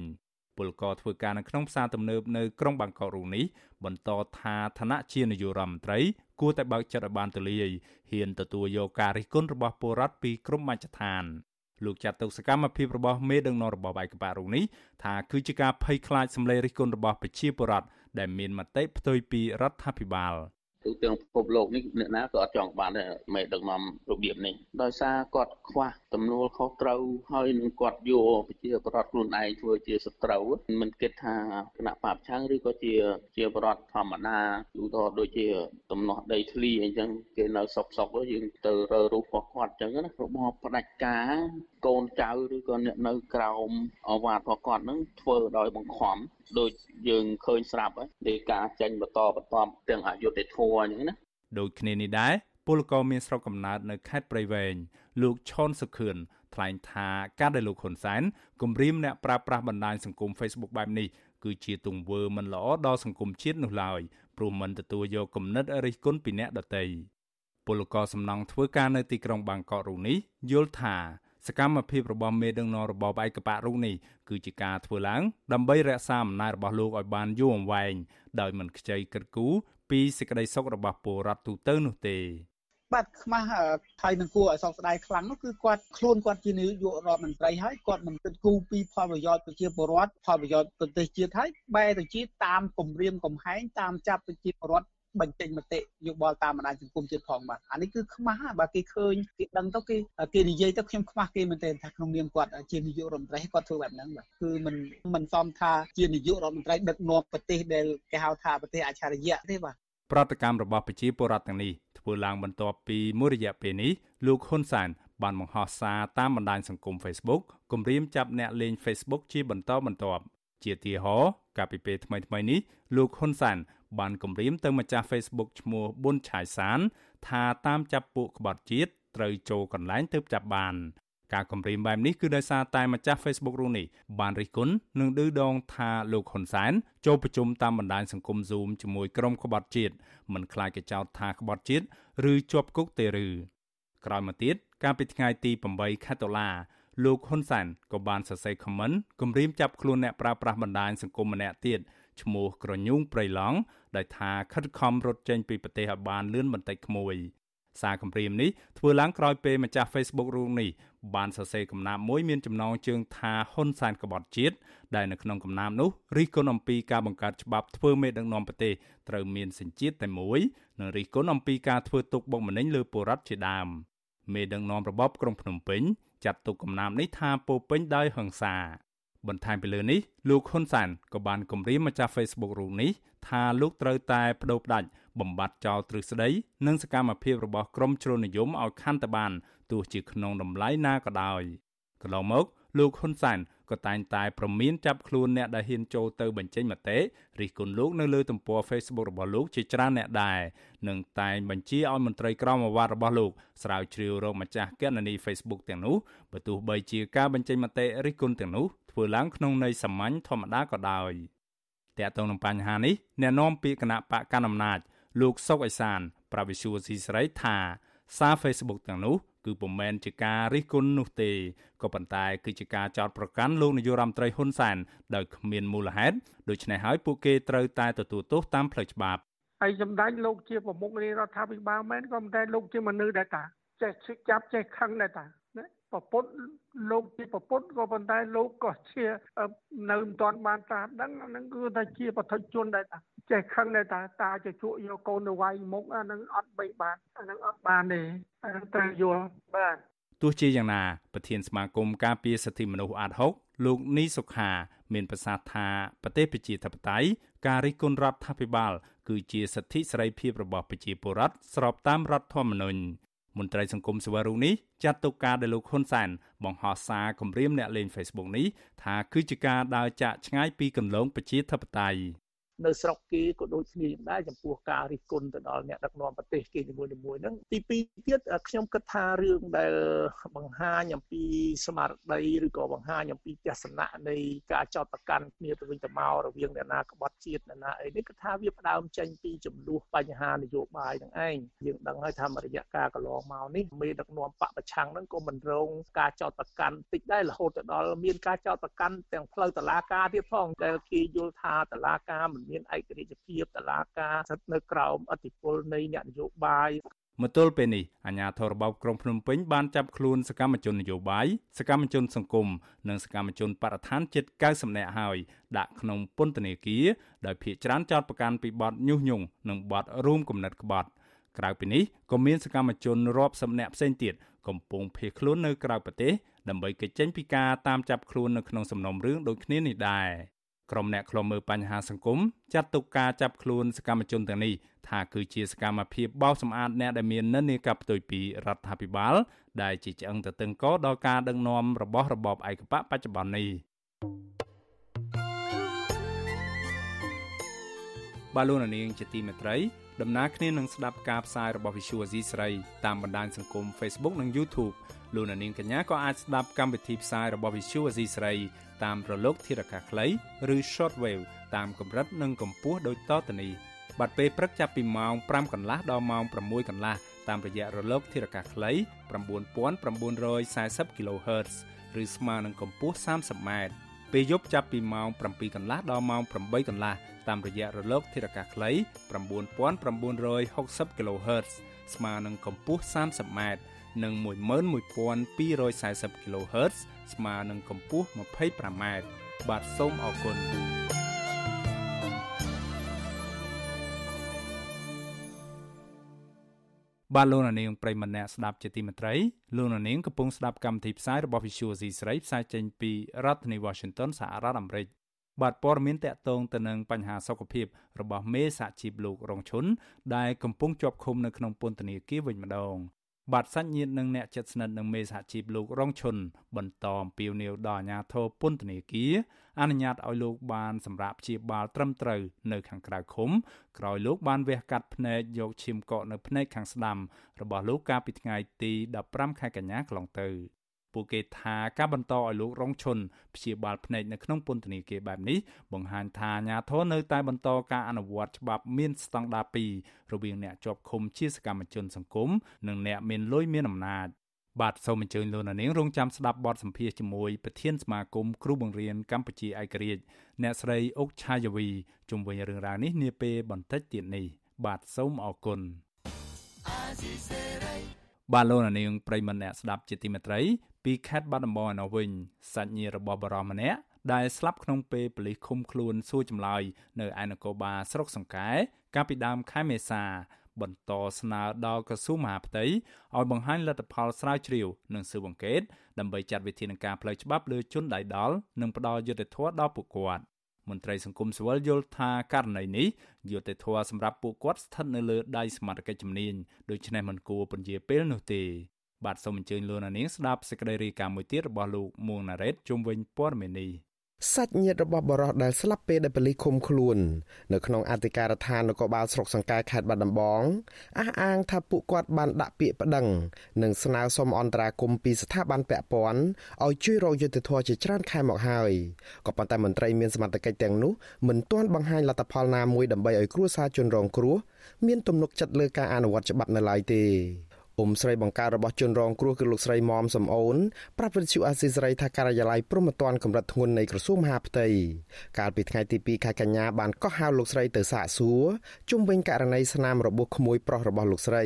ពលករធ្វើការនៅក្នុងផ្សារទំនើបនៅក្រុងបាងកករូនេះបន្តថាឋានៈជានាយករដ្ឋមន្ត្រីគួរតែបើកចិត្តឲ្យបានទូលាយហ៊ានទទួលយកការរិះគន់របស់ពលរដ្ឋពីក្រុមមជ្ឈដ្ឋាន លោកចាត់ទុកសកម្មភាពរបស់មេដឹកនាំរបបឯកបៈរូបនេះថាគឺជាការភ័យខ្លាចសម្លេងរិះគន់របស់ប្រជាពលរដ្ឋដែលមានមតិផ្ទុយពីរដ្ឋាភិបាល ទូទាំងពិភពលោកនេះអ្នកណាក៏អត់ចង់បានដែរមេដឹកនាំរបៀបនេះដោយសារគាត់ខ្វះទំនួលខុសត្រូវហើយនឹងគាត់យកប្រជាប្រដ្ឋខ្លួនឯងធ្វើជាសត្រូវមិនគិតថាគណៈបព្វឆាំងឬក៏ជាជាប្រដ្ឋធម្មតាឧទាហរណ៍ដូចជាតំណោះដីធ្លីអីចឹងគេនៅសុកសុកយើងទៅរើរូបរបស់គាត់ចឹងណារបបផ្ដាច់ការកូនចៅឬក៏អ្នកនៅក្រោមអាវ៉ាតរបស់គាត់នឹងធ្វើដោយបង្ខំ ដូចយើងឃើញស្រាប់ហើយការចេញបន្តបន្ទាប់ទាំងអយុធធម៌អញ្ចឹងណាដូចគ្នានេះដែរពលករមានស្រុកកំណើតនៅខេត្តព្រៃវែងលោកឈុនសុខឿនថ្លែងថាការដែលលោកហ៊ុនសែនគម្រាមអ្នកប្រើប្រាស់បណ្ដាញសង្គម Facebook បែបនេះគឺជាទង្វើមិនល្អដល់សង្គមជាតិនោះឡើយព្រោះមិនទទួលយកគំនិតរិះគន់ពីអ្នកដទៃពលករសំណង់ធ្វើការនៅទីក្រុងបាងកករូនេះយល់ថា សកម្មភាពរបស់មេដឹកនាំរបបឯកបៈរូបនេះគឺជាការធ្វើឡើងដើម្បីរក្សាអំណាចរបស់លោកឲ្យបានយូរអង្វែងដោយមិនខ្ចីគិតគូរពីសេចក្តីសុខរបស់ពលរដ្ឋទូទៅនោះទេបាទខ្មាស់ហើយនឹងគួរឲ្យសោកស្ដាយខ្លាំងនោះគឺគាត់ខ្លួនគាត់ជានាយករដ្ឋមន្ត្រីហើយគាត់មិនគិតគូរពីផលប្រយោជន៍ប្រជាពលរដ្ឋផលប្រយោជន៍ប្រទេសជាតិហើយបែរទៅជាតាមគម្រាមកំហែងតាមចាប់ប្រជាពលរដ្ឋ បញ្ចេញមតិយោបល់តាមបណ្ដាញសង្គមជាតិផងបាទអានេះគឺខ្មាស់បាទគេឃើញគេដឹងទៅគេគេនិយាយទៅខ្ញុំខ្មាស់គេមែនទែនថាក្នុងនាមគាត់ជានាយករដ្ឋមន្ត្រីគាត់ធ្វើបែបហ្នឹងបាទគឺមិនមិនសមថាជានាយករដ្ឋមន្ត្រីដឹកនាំប្រទេសដែលគេហៅថាប្រទេសអច្ឆរិយៈទេបាទប្រតិកម្មរបស់ប្រជាពលរដ្ឋទាំងនេះធ្វើឡើងបន្ទាប់ពីមួយរយៈពេលនេះលោកហ៊ុនសែនបានបង្ហោះសារតាមបណ្ដាញសង្គម Facebook គម្រាមចាប់អ្នកលេង Facebook ជាបន្តបន្ទាប់ជាទីហោកាលពីពេលថ្មីៗនេះលោកហ៊ុនសែន បានគម្រាមទៅម្ចាស់ Facebook ឈ្មោះប៊ុនឆាយសាន ថាតាមចាប់ពួកក្បត់ជាតិត្រូវចូលកន្លែងទៅចាប់បានការគម្រាមបែបនេះគឺដោយសារតែម្ចាស់ Facebook រូបនេះបានរិះគន់និងឌឺដងថាលោកហ៊ុនសែនចូលប្រជុំតាមបណ្ដាញសង្គម Zoom ជាមួយក្រុមក្បត់ជាតិមិនខ្លាចគេចោទថាក្បត់ជាតិឬជាប់គុកទេឬក្រោយមកទៀតកាលពីថ្ងៃទី8ខែតុលាលោកហ៊ុនសែនក៏បានសរសេរខមមិនគម្រាមចាប់ខ្លួនអ្នកប្រើប្រាស់បណ្ដាញសង្គមម្នាក់ទៀតឈ្មោះក្រញូងព្រៃឡង់ ដោយថាខិតខំរត់ចេញពីប្រទេសឲ្យបានលឿនបន្តិចក្មួយសារគម្រាមនេះធ្វើឡើងក្រោយពេលម្ចាស់ Facebook រូបនេះបានសរសេរកំណាព្យមួយមានចំណងជើងថាហ៊ុនសែនក្បត់ជាតិដែលនៅក្នុងកំណាព្យនោះរិះគន់អំពីការបង្កើតច្បាប់ធ្វើមេដឹកនាំប្រទេសត្រូវមានសញ្ជាតិតែមួយនិងរិះគន់អំពីការធ្វើទុកបុកម្នេញលើពលរដ្ឋជាដើមមេដឹកនាំរបបក្រុងភ្នំពេញចាត់ទុកកំណាព្យនេះថាពោពេញដោយហិង្សា បន្ថែមពីលើនេះលោកហ៊ុនសានក៏បានគម្រាមម្ចាស់ Facebook រូបនេះថាលោកត្រូវតែបដូរផ្ដាច់បំបត្តិចោលទ្រឹស្ដីនិងសកម្មភាពរបស់ក្រមជ្រុលនិយមឲ្យខាន់ទៅបានទោះជាក្នុងតម្លៃណាក៏ដោយកន្លងមក លោកហ៊ុនសែនក៏តែងតែប្រមានចាប់ខ្លួនអ្នកដែលហ៊ានចូលទៅបញ្ចេញមតិរិះគន់លោកនៅលើទំព័រ Facebook របស់លោកជាច្រើនអ្នកដែរនិងតែងបញ្ជាឲ្យមន្ត្រីក្រមអាវ៉ាត់របស់លោកស្រាវជ្រាវរកម្ចាស់គណនី Facebook ទាំងនោះបើទោះបីជាការបញ្ចេញមតិរិះគន់ទាំងនោះធ្វើឡើងក្នុងន័យសាមញ្ញធម្មតាក៏ដោយតើតើនឹងបញ្ហានេះអ្នកនាំពាក្យគណៈបកកណ្ដាលអំណាចលោកសុកអេសាន ប្រាវិសុវស៊ីស្រីថាសារ Facebook ទាំងនោះ គឺពុំមែនជាការរិះគន់នោះទេក៏ប៉ុន្តែគឺជាការចោទប្រកាន់លោកនាយរដ្ឋមន្ត្រីហ៊ុនសែនដោយគ្មានមូលហេតុដូច្នេះហើយពួកគេត្រូវតែទទួលទោសតាមផ្លូវច្បាប់ហើយសម្ដេចលោកជាប្រមុខរាជរដ្ឋាភិបាលមែនក៏ប៉ុន្តែលោកជាមនុស្សដែរតាចេះចាប់ចេះខឹងដែរតាណា ប្រពុតលោកជាប្រពុតក៏ប៉ុន្តែលោកក៏ជានៅមិនទាន់បានតាមដឹងអានឹងគឺថាជាបឋិជនដែរតាចេះខឹងដែរតាតាជាជក់យកកូនទៅវាយមុខអានឹងអត់បីបានអានឹងអត់បានទេអានឹងត្រូវយល់បាទទោះជាយ៉ាងណាប្រធានសមាគមការពារសិទ្ធិមនុស្សអាត6លោកនីសុខា មានប្រសាសន៍ថាប្រទេសប្រជាធិបតេយ្យការរិះគន់រដ្ឋាភិបាល គឺជាសិទ្ធិសេរីភាពរបស់ប្រជាពលរដ្ឋស្របតាមរដ្ឋធម្មនុញ្ញ មន្ត្រីសង្គមសវរុនេះចាត់ទុកការដែលលោកហ៊ុនសែនបង្ហោះសារគម្រាមអ្នកលេង Facebook នេះថាគឺជាការដើរចាក់ឆ្ងាយពីគន្លងប្រជាធិបតេយ្យ នៅស្រុកគេក៏ដូចគ្នាដែរចំពោះការរិះគន់ទៅដល់អ្នកដឹកនាំប្រទេសគេនីមួយៗហ្នឹងទីពីរទៀតខ្ញុំគិតថារឿងដែលបង្ហាញអំពីស្មារតីឬក៏បង្ហាញអំពីទស្សនៈនៃការចោទប្រកាន់គ្នាទៅវិញទៅមករវាងអ្នកណាក្បត់ជាតិអ្នកណាអីនេះគឺថាវាផ្ដើមចេញពីចំនួនបញ្ហានយោបាយហ្នឹងឯងយើងដឹងហើយថារយៈកាលកន្លងមកនេះមេដឹកនាំបកប្រឆាំងហ្នឹងក៏មិនរងការចោទប្រកាន់តិចដែររហូតទៅដល់មានការចោទប្រកាន់ទាំងផ្លូវតុលាការទៀតផងដែលគេយល់ថាតុលាការមិនមានឯករាជ្យភាពតឡាការស្ថិតនៅក្រោមអធិបុលនៃអ្នកនយោបាយមកទល់ពេលនេះអាជ្ញាធររបបក្រុងភ្នំពេញបានចាប់ខ្លួនសកម្មជននយោបាយសកម្មជនសង្គមនិងសកម្មជនបរិស្ថានជិត90នាក់ហើយដាក់ក្នុងពន្ធនាគារដោយភ ieck ច្រានចោតប្រកាន់ពីបទញុះញង់និងបទរួមគំនិតក្បត់ក្រៅពីនេះក៏មានសកម្មជនរាប់សិបនាក់ផ្សេងទៀតកំពុងភៀសខ្លួននៅក្រៅប្រទេសដើម្បីគេចចេញពីការតាមចាប់ខ្លួននៅក្នុងសំណុំរឿងដូចគ្នានេះដែរ ក្រុមអ្នកខ្លំមើលបញ្ហាសង្គមចាត់ទុកការចាប់ខ្លួនសកម្មជនទាំងនេះថាគឺជាសកម្មភាពបោសសម្អាតអ្នកដែលមាននិន្នាការផ្ទុយពីរដ្ឋាភិបាល ដែលជាឆ្អឹងទៅតឹងកដល់ការដឹកនាំរបស់របបឯកបកបច្ចុប្បន្ននេះបាឡូណានីងជាទីមេត្រីដំណើរគ្នានឹងស្ដាប់ការផ្សាយរបស់ Visual Asia ស្រីតាមបណ្ដាញសង្គម Facebook និង YouTube លោកនាងកញ្ញាក៏អាចស្ដាប់កម្មវិធីផ្សាយរបស់ Visual Asia ស្រី តាមរលកធារកាសខ្លីឬ Shortwave តាមកម្រិតនិងកម្ពស់ដូចតទៅនេះបាត់ពេលព្រឹកចាប់ពីម៉ោង5កន្លះដល់ម៉ោង6កន្លះតាមរយៈរលកធារកាសខ្លី9940 kHz ឬស្មើនឹងកម្ពស់ 30m ពពេលយប់ចាប់ពីម៉ោង7កន្លះដល់ម៉ោង8កន្លះតាមរយៈរលកធាតុអាកាសខ្លី9960 kHz ស្មើនឹងកម្ពស់ 30m និង11240 kHz ស្មើនឹងកម្ពស់ 25m បាទសូមអរគុណបាទលោកនាងប្រិមម្នាក់ស្ដាប់ជាទីមេត្រីលោកនាងកំពុងស្ដាប់កម្មវិធីផ្សាយរបស់ Visual C ស្រីផ្សាយចេញពីរដ្ឋធានី Washington សហរដ្ឋអាមេរិកបាទព័ត៌មានតកតងទៅនឹងបញ្ហាសុខភាពរបស់មេសហជីពលោករងឈុនដែលកំពុងជាប់ឃុំនៅក្នុងពន្ធនាគារវិញម្ដង បាទសាច់ញាតិនិងអ្នកជិតស្និទ្ធនឹងមេសហជីពលោករងឈុនបន្តអំពាវនាវដល់អាជ្ញាធរពន្ធនាគារអនុញ្ញាតឲ្យលោកបានសម្រាប់ព្យាបាលត្រឹមត្រូវនៅខាងក្រៅឃុំក្រោយលោកបានវះកាត់ភ្នែកយកឈាមកកនៅភ្នែកខាងស្ដាំរបស់លោកកាលពីថ្ងៃទី15ខែកញ្ញាកន្លងទៅ ពួកគេថាការបន្តឲ្យលោករងឈុនព្យាបាលភ្នែកនៅក្នុងពន្ធនាគារបែបនេះបង្ហាញថាអាញាធរនៅតែបន្តការអនុវត្តច្បាប់មានស្តង់ដារ2រវាងអ្នកជាប់ឃុំជាសកម្មជនសង្គមនិងអ្នកមានលុយមានអំណាចបាទសូមអញ្ជើញលោកនាងរងចាំស្ដាប់បទសម្ភាសជាមួយប្រធានសមាគមគ្រូបង្រៀនកម្ពុជាឯករាជ្យអ្នកស្រីអុកឆាយាវីជុំវិញរឿងរ៉ាវនេះនាពេលបន្តិចទៀតនេះបាទសូមអរគុណបាទលោកនាងប្រិមម្នាក់ស្ដាប់ជាទីមេត្រី ពីខេត្តបាត់ដំបងឯណោះវិញសាច់ញាតិរបស់បរមម្នាក់ដែលស្លាប់ក្នុងពេលប៉ូលីសឃុំខ្លួនសួរចម្លើយនៅឯនគរបាលស្រុកសង្កែកាលពីដើមខែមេសា បន្តស្នើដល់ក្រសួងមហាផ្ទៃឲ្យបង្ហាញលទ្ធផលស្រាវជ្រាវនិងស៊ើបអង្កេតដើម្បីចាត់វិធានការផ្លូវច្បាប់លើជនដៃដល់និងផ្ដល់យុត្តិធម៌ដល់ពួកគាត់មន្ត្រីសង្គមស៊ីវិលយល់ថាករណីនេះយុត្តិធម៌សម្រាប់ពួកគាត់ស្ថិតនៅលើដៃសមត្ថកិច្ចជំនាញដូច្នេះមិនគួរពន្យាពេលនោះទេ បាទសូមអញ្ជើញលោកនាងស្ដាប់សេចក្តីរាយការណ៍មួយទៀតរបស់លោកមួងណារ៉េតជុំវិញព័ត៌មាននេះសាច់ញាតិរបស់បរិះដែលស្លាប់ពេលដែលប៉ូលីសឃុំខ្លួននៅក្នុងអធិការដ្ឋាននគរបាលស្រុកសង្កែខេត្តបាត់ដំបងអះអាងថាពួកគាត់បានដាក់ពាក្យប្តឹងនិងស្នើសុំអន្តរាគមន៍ពីស្ថាប័នពាក់ព័ន្ធឲ្យជួយរកយុត្តិធម៌ជាច្រើនខែមកហើយក៏ប៉ុន្តែមន្ត្រីមានសមត្ថកិច្ចទាំងនោះមិនទាន់បង្ហាញលទ្ធផលណាមួយដើម្បីឲ្យគ្រួសារជនរងគ្រោះមានទំនុកចិត្តលើការអនុវត្តច្បាប់នៅឡើយទេ អ៊ុំស្រីបង្ការរបស់ជនរងគ្រោះគឺលោកស្រីមុំសំអូនប្រាប់វិទ្យុអាស៊ីសេរីថាការិយាល័យព្រំប្រទានកម្រិតធ្ងន់នៃក្រសួងមហាផ្ទៃកាលពីថ្ងៃទី2ខែកញ្ញាបានកោះហៅលោកស្រីទៅសាកសួរជុំវិញករណីស្នាមរបួសក្មួយប្រុសរបស់លោកស្រី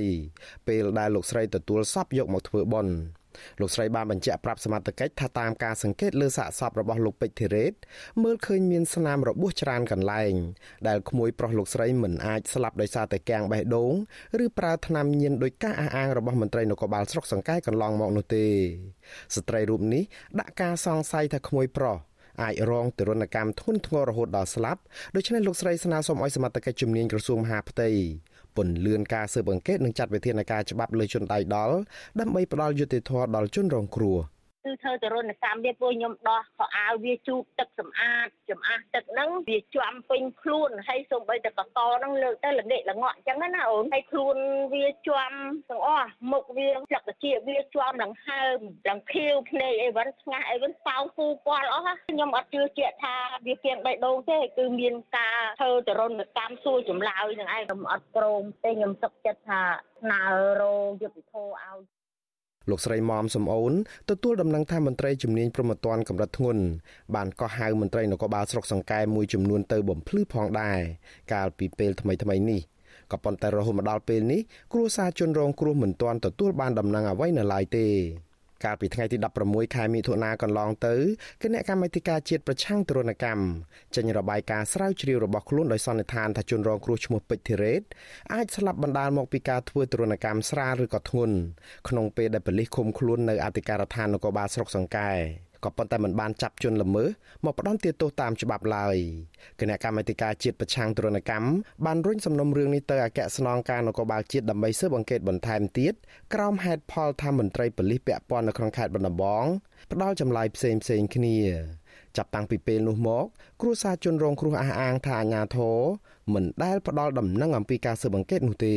ពេលដែលលោកស្រីទទួលសពយកមកធ្វើបុណ្យ លោកស្រីបានបញ្ជាក់ប្រាប់សមត្ថកិច្ចថាតាមការសង្កេតលើសាកសពរបស់លោកពេជ្រធីរ៉េតមើលឃើញមានស្នាមរបួសច្រើនកន្លែងដែលក្មួយប្រុសលោកស្រីមិនអាចស្លាប់ដោយសារតែកាំងបេះដូងឬប្រើថ្នាំញៀនដោយការអះអាងរបស់មន្ត្រីនគរបាលស្រុកសង្កែកន្លងមកនោះទេស្ត្រីរូបនេះដាក់ការសង្ស័យថាក្មួយប្រុសអាចរងទរណកម្មធ្ងន់ធ្ងររហូតដល់ស្លាប់ដូច្នេះលោកស្រីស្នើសុំឲ្យសមត្ថកិច្ចជំនាញក្រសួងមហាផ្ទៃ ពន្លឿនការស៊ើបអង្កេតនិងចាត់វិធានការច្បាប់លើជនដៃដល់ដើម្បីផ្ដល់យុត្តិធម៌ដល់ជនរងគ្រោះ គឺធ្វើទរណកម្មវាពួកខ្ញុំដោះខោអាវវាជូតទឹកសម្អាតចំអាស់ទឹកហ្នឹងវាជាប់ពេញខ្លួនហើយសូម្បីតែកកហ្នឹងលើកទៅល្ងាកល្ងក់អញ្ចឹងណាអូនហើយខ្លួនវាជាប់ទាំងអស់មុខវាស្លឹកជាវាជាប់ឡើងហើមឡើងខៀវភ្នែកអីវិញស្ងាស់អីវិញប៉ោពូពាល់អស់ខ្ញុំអត់ជឿជាក់ថាវាគៀងបេះដូងទេគឺមានការធ្វើទរណកម្មសួរចម្លើយនឹងឯងខ្ញុំអត់ព្រមទេខ្ញុំសុខចិត្តថាស្នើរោយុទ្ធធរឲ្យ លោកស្រីមុំសំអូនទទួលដំណឹងថាមន្ត្រីជំនាញប្រមត្តនកម្រិតធ្ងន់បានកោះហៅមន្ត្រីនគរបាលស្រុកសង្កែមួយចំនួនទៅបំភ្លឺផងដែរកាលពីពេលថ្មីថ្មីនេះក៏ប៉ុន្តែរហូតមកដល់ពេលនេះគ្រួសារជនរងគ្រោះមិនទាន់ទទួលបានដំណឹងអ្វីនៅឡើយទេ កាលពីថ្ងៃទី16ខែមិថុនាកន្លងទៅគណៈកម្មាធិការជាតិប្រឆាំងទរណកម្មចេញរបាយការណ៍ស្រាវជ្រាវរបស់ខ្លួនដោយសន្និដ្ឋានថាជនរងគ្រោះឈ្មោះពេជ្រធីរ៉េតអាចស្លាប់បណ្ដាលមកពីការធ្វើទរណកម្មស្រាលឬក៏ធ្ងន់ក្នុងពេលដែលប៉ូលីសឃុំខ្លួននៅអធិការដ្ឋាននគរបាលស្រុកសង្កែ ក៏ប៉ុន្តែមិនបានចាប់ជនល្មើសមកផ្ដន្ទាទោសតាមច្បាប់ឡើយគណៈកម្មាធិការជាតិប្រឆាំងទរណកម្មបានរុញសំណុំរឿងនេះទៅអគ្គស្នងការនគរបាលជាតិដើម្បីស៊ើបអង្កេតបន្ថែមទៀតក្រោមហេតុផលថាមន្ត្រីប៉ូលីសពាក់ព័ន្ធនៅក្នុងខេត្តបន្ទាបង ផ្ដាល់ចម្លើយផ្សេងផ្សេងគ្នាចាប់តាំងពីពេលនោះមក គ្រួសារជនរងគ្រោះអះអាងថាអាញាធរមិនដែលផ្ដាល់ដំណឹងអំពីការស៊ើបអង្កេតនោះទេ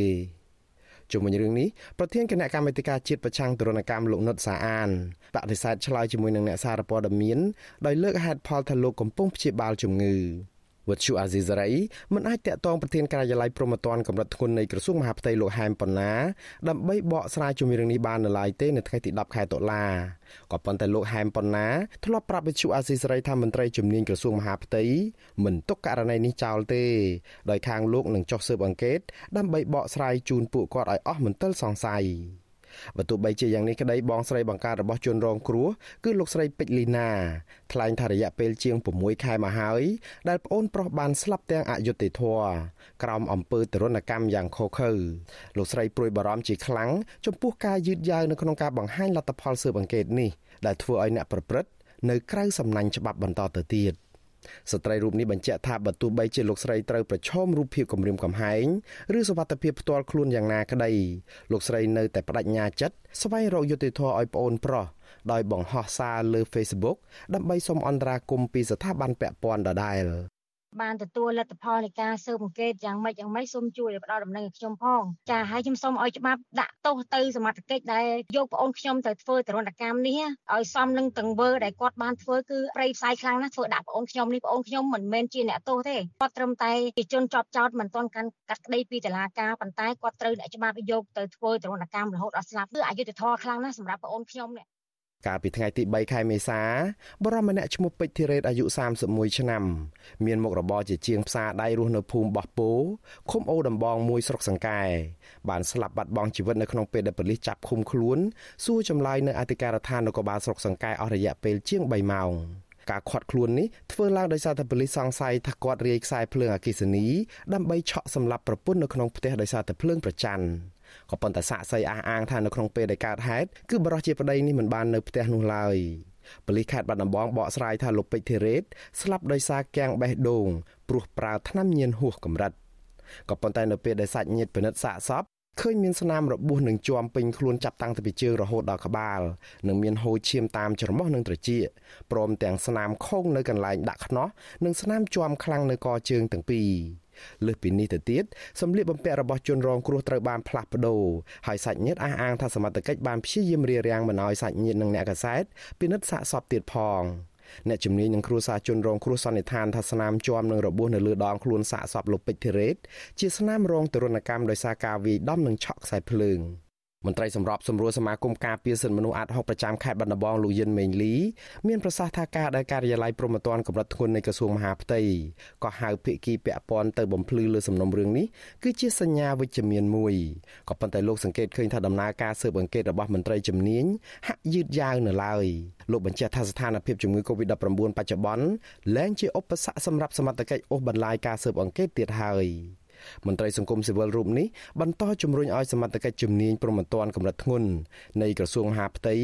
ជុំវិញរឿងនេះប្រធានគណៈកម្មាធិការជាតិប្រឆាំងទរណកម្មលោកនុតសាអានបដិសេធឆ្លើយជាមួយនឹងអ្នកសារព័ត៌មានដោយលើកហេតុផលថាលោកកំពុងព្យាបាលជំងឺ វត្តជូអាស៊ីសេរីមិនអាចតាក់ទងប្រធានការិយាល័យប្រមត្តនកម្រិតធ្ងន់នៃក្រសួងមហាផ្ទៃលោកហែមប៉ុណ្ណាដើម្បីបកស្រាយជំរឿងនេះបាននៅឡើយទេនៅថ្ងៃទី10ខែតុលាក៏ប៉ុន្តែលោកហែមប៉ុណ្ណាធ្លាប់ប្រាប់វិទ្យុអាស៊ីសេរីថាមន្ត្រីជំនាញក្រសួងមហាផ្ទៃមិនទុកករណីនេះចោលទេដោយខាងលោកនឹងចុះស៊ើបអង្កេតដើម្បីបកស្រាយជូនពួកគាត់ឲ្យអស់មន្ទិលសង្ស័យ បើទោះបីជាយ៉ាងនេះក្តីបងស្រីបង្ការរបស់ជនរងគ្រោះគឺលោកស្រីពេជ្រលីណាថ្លែងថារយៈពេលជាង6ខែមកហើយដែលប្អូនប្រុសបានស្លាប់ទាំងអយុត្តិធម៌ក្រោមអំពើទរណកម្មយ៉ាងឃោឃៅលោកស្រីព្រួយបារម្ភជាខ្លាំងចំពោះការយឺតយ៉ាវនៅក្នុងការបង្ហាញលទ្ធផលស៊ើបអង្កេតនេះដែលធ្វើឲ្យអ្នកប្រព្រឹត្តនៅក្រៅសំណាញ់ច្បាប់បន្តទៅទៀត ស្ត្រីរូបនេះបញ្ជាក់ថាបើទោះបីជាលោកស្រីត្រូវប្រឈមរូបភាពគំរាមកំហែងឬសវត្ថភាពផ្ទាល់ខ្លួនយ៉ាងណាក្តីលោកស្រីនៅតែបដិញ្ញាចិត្តស្វែងរកយុត្តិធម៌ឲ្យប្អូនប្រុសដោយបង្ហោះសារលើ Facebook ដើម្បីសូមអន្តរាគមន៍ពីស្ថាប័នពាក់ព័ន្ធដដែល បានទទួលលទ្ធផលនៃការស៊ើបអង្កេតយ៉ាងម៉េចយ៉ាងម៉េចសូមជួយផ្ដល់ដំណឹងឲ្យខ្ញុំផងចាហើយខ្ញុំសូមឲ្យច្បាប់ដាក់ទោសទៅសមត្ថកិច្ចដែលយកប្អូនខ្ញុំទៅធ្វើទរណកម្មនេះឲ្យសមនឹងទង្វើដែលគាត់បានធ្វើគឺប្រៃផ្សាយខ្លាំងណាស់ធ្វើដាក់ប្អូនខ្ញុំនេះប្អូនខ្ញុំមិនមែនជាអ្នកទោសទេគាត់ត្រឹមតែជាជនជាប់ចោតមិនទាន់កាន់កាត់ក្តីពីតុលាការប៉ុន្តែគាត់ត្រូវអ្នកច្បាប់យកទៅធ្វើទរណកម្មរហូតដល់ស្លាប់គឺអយុត្តិធម៌ខ្លាំងណាស់សម្រាប់ប្អូនខ្ញុំនេះ កាលពីថ្ងៃទី3ខែមេសាបរិម្នាក់ឈ្មោះពេជ្រធីរ៉េតអាយុ31ឆ្នាំមានមុខរបរជាជាងផ្សារដៃរស់នៅភូមិបោះពោឃុំអូដំបងមួយស្រុកសង្កែបានស្លាប់បាត់បង់ជីវិតនៅក្នុងពេលដែលប៉ូលីសចាប់ឃុំខ្លួនសួរចម្លើយនៅអធិការដ្ឋាននគរបាលស្រុកសង្កែអស់រយៈពេលជាង3ម៉ោងការខាត់ខ្លួននេះធ្វើឡើងដោយសារតែប៉ូលីសសង្ស័យថាគាត់រាយខ្សែភ្លើងអគ្គិសនីដើម្បីឆក់សម្លាប់ប្រពន្ធនៅក្នុងផ្ទះដោយសារតែភ្លើងប្រច័ណ្ឌ ក៏ប៉ុន្តែសាក់សីអះអាងថានៅក្នុងពេលដែលកើតហេតុគឺបរិសុទ្ធជាប្តីនេះមិនបាននៅផ្ទះនោះឡើយប៉ូលីសខេត្តបាត់ដំបងបកស្រាយថាលោកពេជ្រធីរ៉េតស្លាប់ដោយសារគាំងបេះដូងព្រោះប្រើថ្នាំញៀនហួសកម្រិតក៏ប៉ុន្តែនៅពេលដែលសាច់ញាតិពិនិត្យសាកសពឃើញមានស្នាមរបួសនឹងជាំពេញខ្លួនចាប់តាំងពីជើងរហូតដល់ក្បាលនិងមានហូរឈាមតាមច្រមុះនិងត្រចៀកព្រមទាំងស្នាមខូងនៅកន្លែងដាក់ខ្នោះនិងស្នាមជាំខ្លាំងនៅកជើងទាំងពីរ លើសពីនេះទៅទៀតសម្លៀកបំពាក់របស់ជនរងគ្រោះត្រូវបានផ្លាស់ប្ដូរហើយសាច់ញាតិអះអាងថាសមត្ថកិច្ចបានព្យាយាមរារាំងមិនឲ្យសាច់ញាតិនិងអ្នកកសែតពិនិត្យសាកសពទៀតផងអ្នកជំនាញនឹងគ្រួសារជនរងគ្រោះសន្និដ្ឋានថាស្នាមជាប់នឹងរបួសនៅលើដងខ្លួនសាកសពលោកពេជ្រធីរ៉េតជាស្នាមរងទរណកម្មដោយសារការវាយដំនិងឆក់ខ្សែភ្លើង។ មន្ត្រីសម្របសម្រួលសមាគមការពារសិទ្ធិមនុស្សអាត់ហុកប្រចាំខេត្តបាត់ដំបងលោកយិនមេងលីមានប្រសាសន៍ថាការដែលការិយាល័យព្រំប្រទានកម្រិតធ្ងន់នៃក្រសួងមហាផ្ទៃក៏ហៅភាគីពាក់ព័ន្ធទៅបំភ្លឺលើសំណុំរឿងនេះគឺជាសញ្ញាវិជ្ជមានមួយក៏ប៉ុន្តែលោកសង្កេតឃើញថាដំណើរការស៊ើបអង្កេតរបស់មន្ត្រីជំនាញហាក់យឺតយ៉ាវនៅឡើយលោកបញ្ជាក់ថាស្ថានភាពជំងឺ Covid-19 បច្ចុប្បន្នលែងជាឧបសគ្គសម្រាប់សមត្ថកិច្ចអូសបន្លាយការស៊ើបអង្កេតទៀតហើយ។ មន្ត្រីសង្គមស៊ីវិលរូបនេះបន្តជំរុញឲ្យសមត្ថកិច្ចជំនាញប្រមត្តនកម្រិតធ្ងន់នៃក្រសួងមហាផ្ទៃ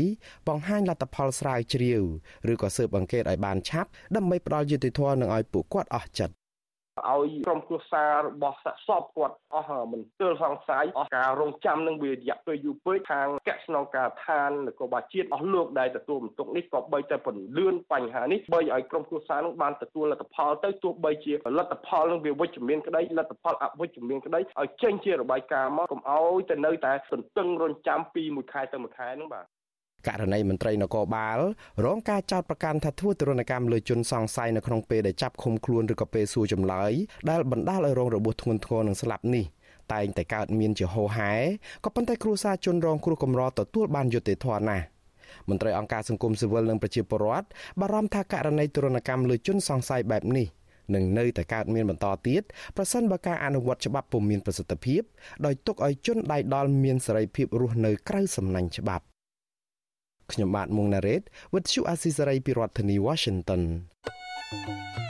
បង្ហាញលទ្ធផលស្រាវជ្រាវឬក៏ស៊ើបអង្កេតឲ្យបានឆាប់ដើម្បីផ្ដល់យុត្តិធម៌និងឲ្យពួកគាត់អស់ចិត្ត ឲ្យក្រុមគ្រួសាររបស់សាក់សពគាត់អស់មិនទើលសង្ស័យអស់ការរងចាំនឹងវារយៈពេលយូរពេកខាងកស្នងការឋាននគរបាលជាតិអស់លោកដែលទទួលបន្ទុកនេះក៏បីតែពន្លឿនបញ្ហានេះបីឲ្យក្រុមគ្រួសារនឹងបានទទួលលទ្ធផលទៅទោះបីជាលទ្ធផលនឹងវាវិជ្ជមានក្តីលទ្ធផលអវិជ្ជមានក្តីឲ្យចេញជារបាយការណ៍មកកុំឲ្យទៅនៅតែសន្ទឹងរង់ចាំពីមួយខែទៅមួយខែហ្នឹងបាទ ករណីមន្ត្រីនគរបាលរងការចោទប្រកាន់ថាធ្វើទរណកម្មលើជនសង្ស័យនៅក្នុងពេលដែលចាប់ឃុំខ្លួនឬក៏ពេលសួរចម្លើយដែលបណ្ដាលឲ្យរងរបួសធ្ងន់ធ្ងរនិងស្លាប់នេះតែងតែកើតមានជាហូរហែក៏ប៉ុន្តែគ្រួសារជនរងគ្រោះកម្រទទួលបានយុត្តិធម៌ណាស់មន្ត្រីអង្គការសង្គមស៊ីវិលនិងប្រជាពលរដ្ឋបារម្ភថាករណីទរណកម្មលើជនសង្ស័យបែបនេះនឹងនៅតែកើតមានបន្តទៀតប្រសិនបើការអនុវត្តច្បាប់ពុំមានប្រសិទ្ធភាពដោយទុកឲ្យជនដៃដល់មានសេរីភាពរស់នៅក្រៅសំណាញ់ច្បាប់ ខ្ញុំបាទមុងណារ៉េត With you Asisari ពីរដ្ឋធានី Washington thank you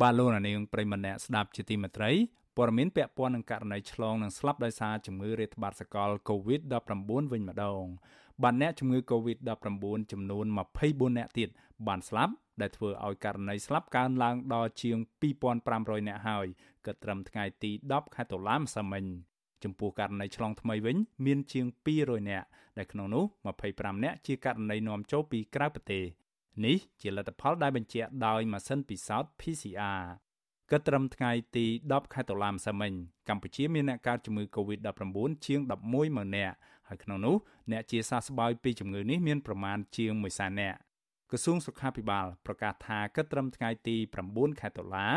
បាទលោកនាងប្រិមម្នាក់ស្ដាប់ជាទីមេត្រីព័ត៌មានពាក់ព័ន្ធនឹងករណីឆ្លងនិងស្លាប់ដោយសារជំងឺរាតត្បាតសកល COVID-19 វិញម្ដងបាទអ្នកជំងឺ COVID-19 ចំនួន24អ្នកទៀតបានស្លាប់ដែលធ្វើឲ្យករណីស្លាប់កើនឡើងដល់ជាង2500នាក់ហើយគិតត្រឹមថ្ងៃទី10ខែតុលាម្សិលមិញចំពោះករណីឆ្លងថ្មីវិញមានជាង200នាក់ដែលក្នុងនោះ25នាក់ជាករណីនាំចូលពីក្រៅប្រទេស នេះជាលទ្ធផលដែលបញ្ជាក់ដោយម៉ាស៊ីនពិសោធន៍ PCR គិតត្រឹមថ្ងៃទី10ខែតុលាម្សិលមិញកម្ពុជាមានអ្នកកើតជំងឺ Covid-19 ជាង11ម៉ឺននាក់ហើយក្នុងនោះអ្នកជាសះស្បើយពីជំងឺនេះមានប្រមាណជាង1សែននាក់ ក្រសួងសុខាភិបាលប្រកាសថាគិតត្រឹមថ្ងៃទី9ខែតុលា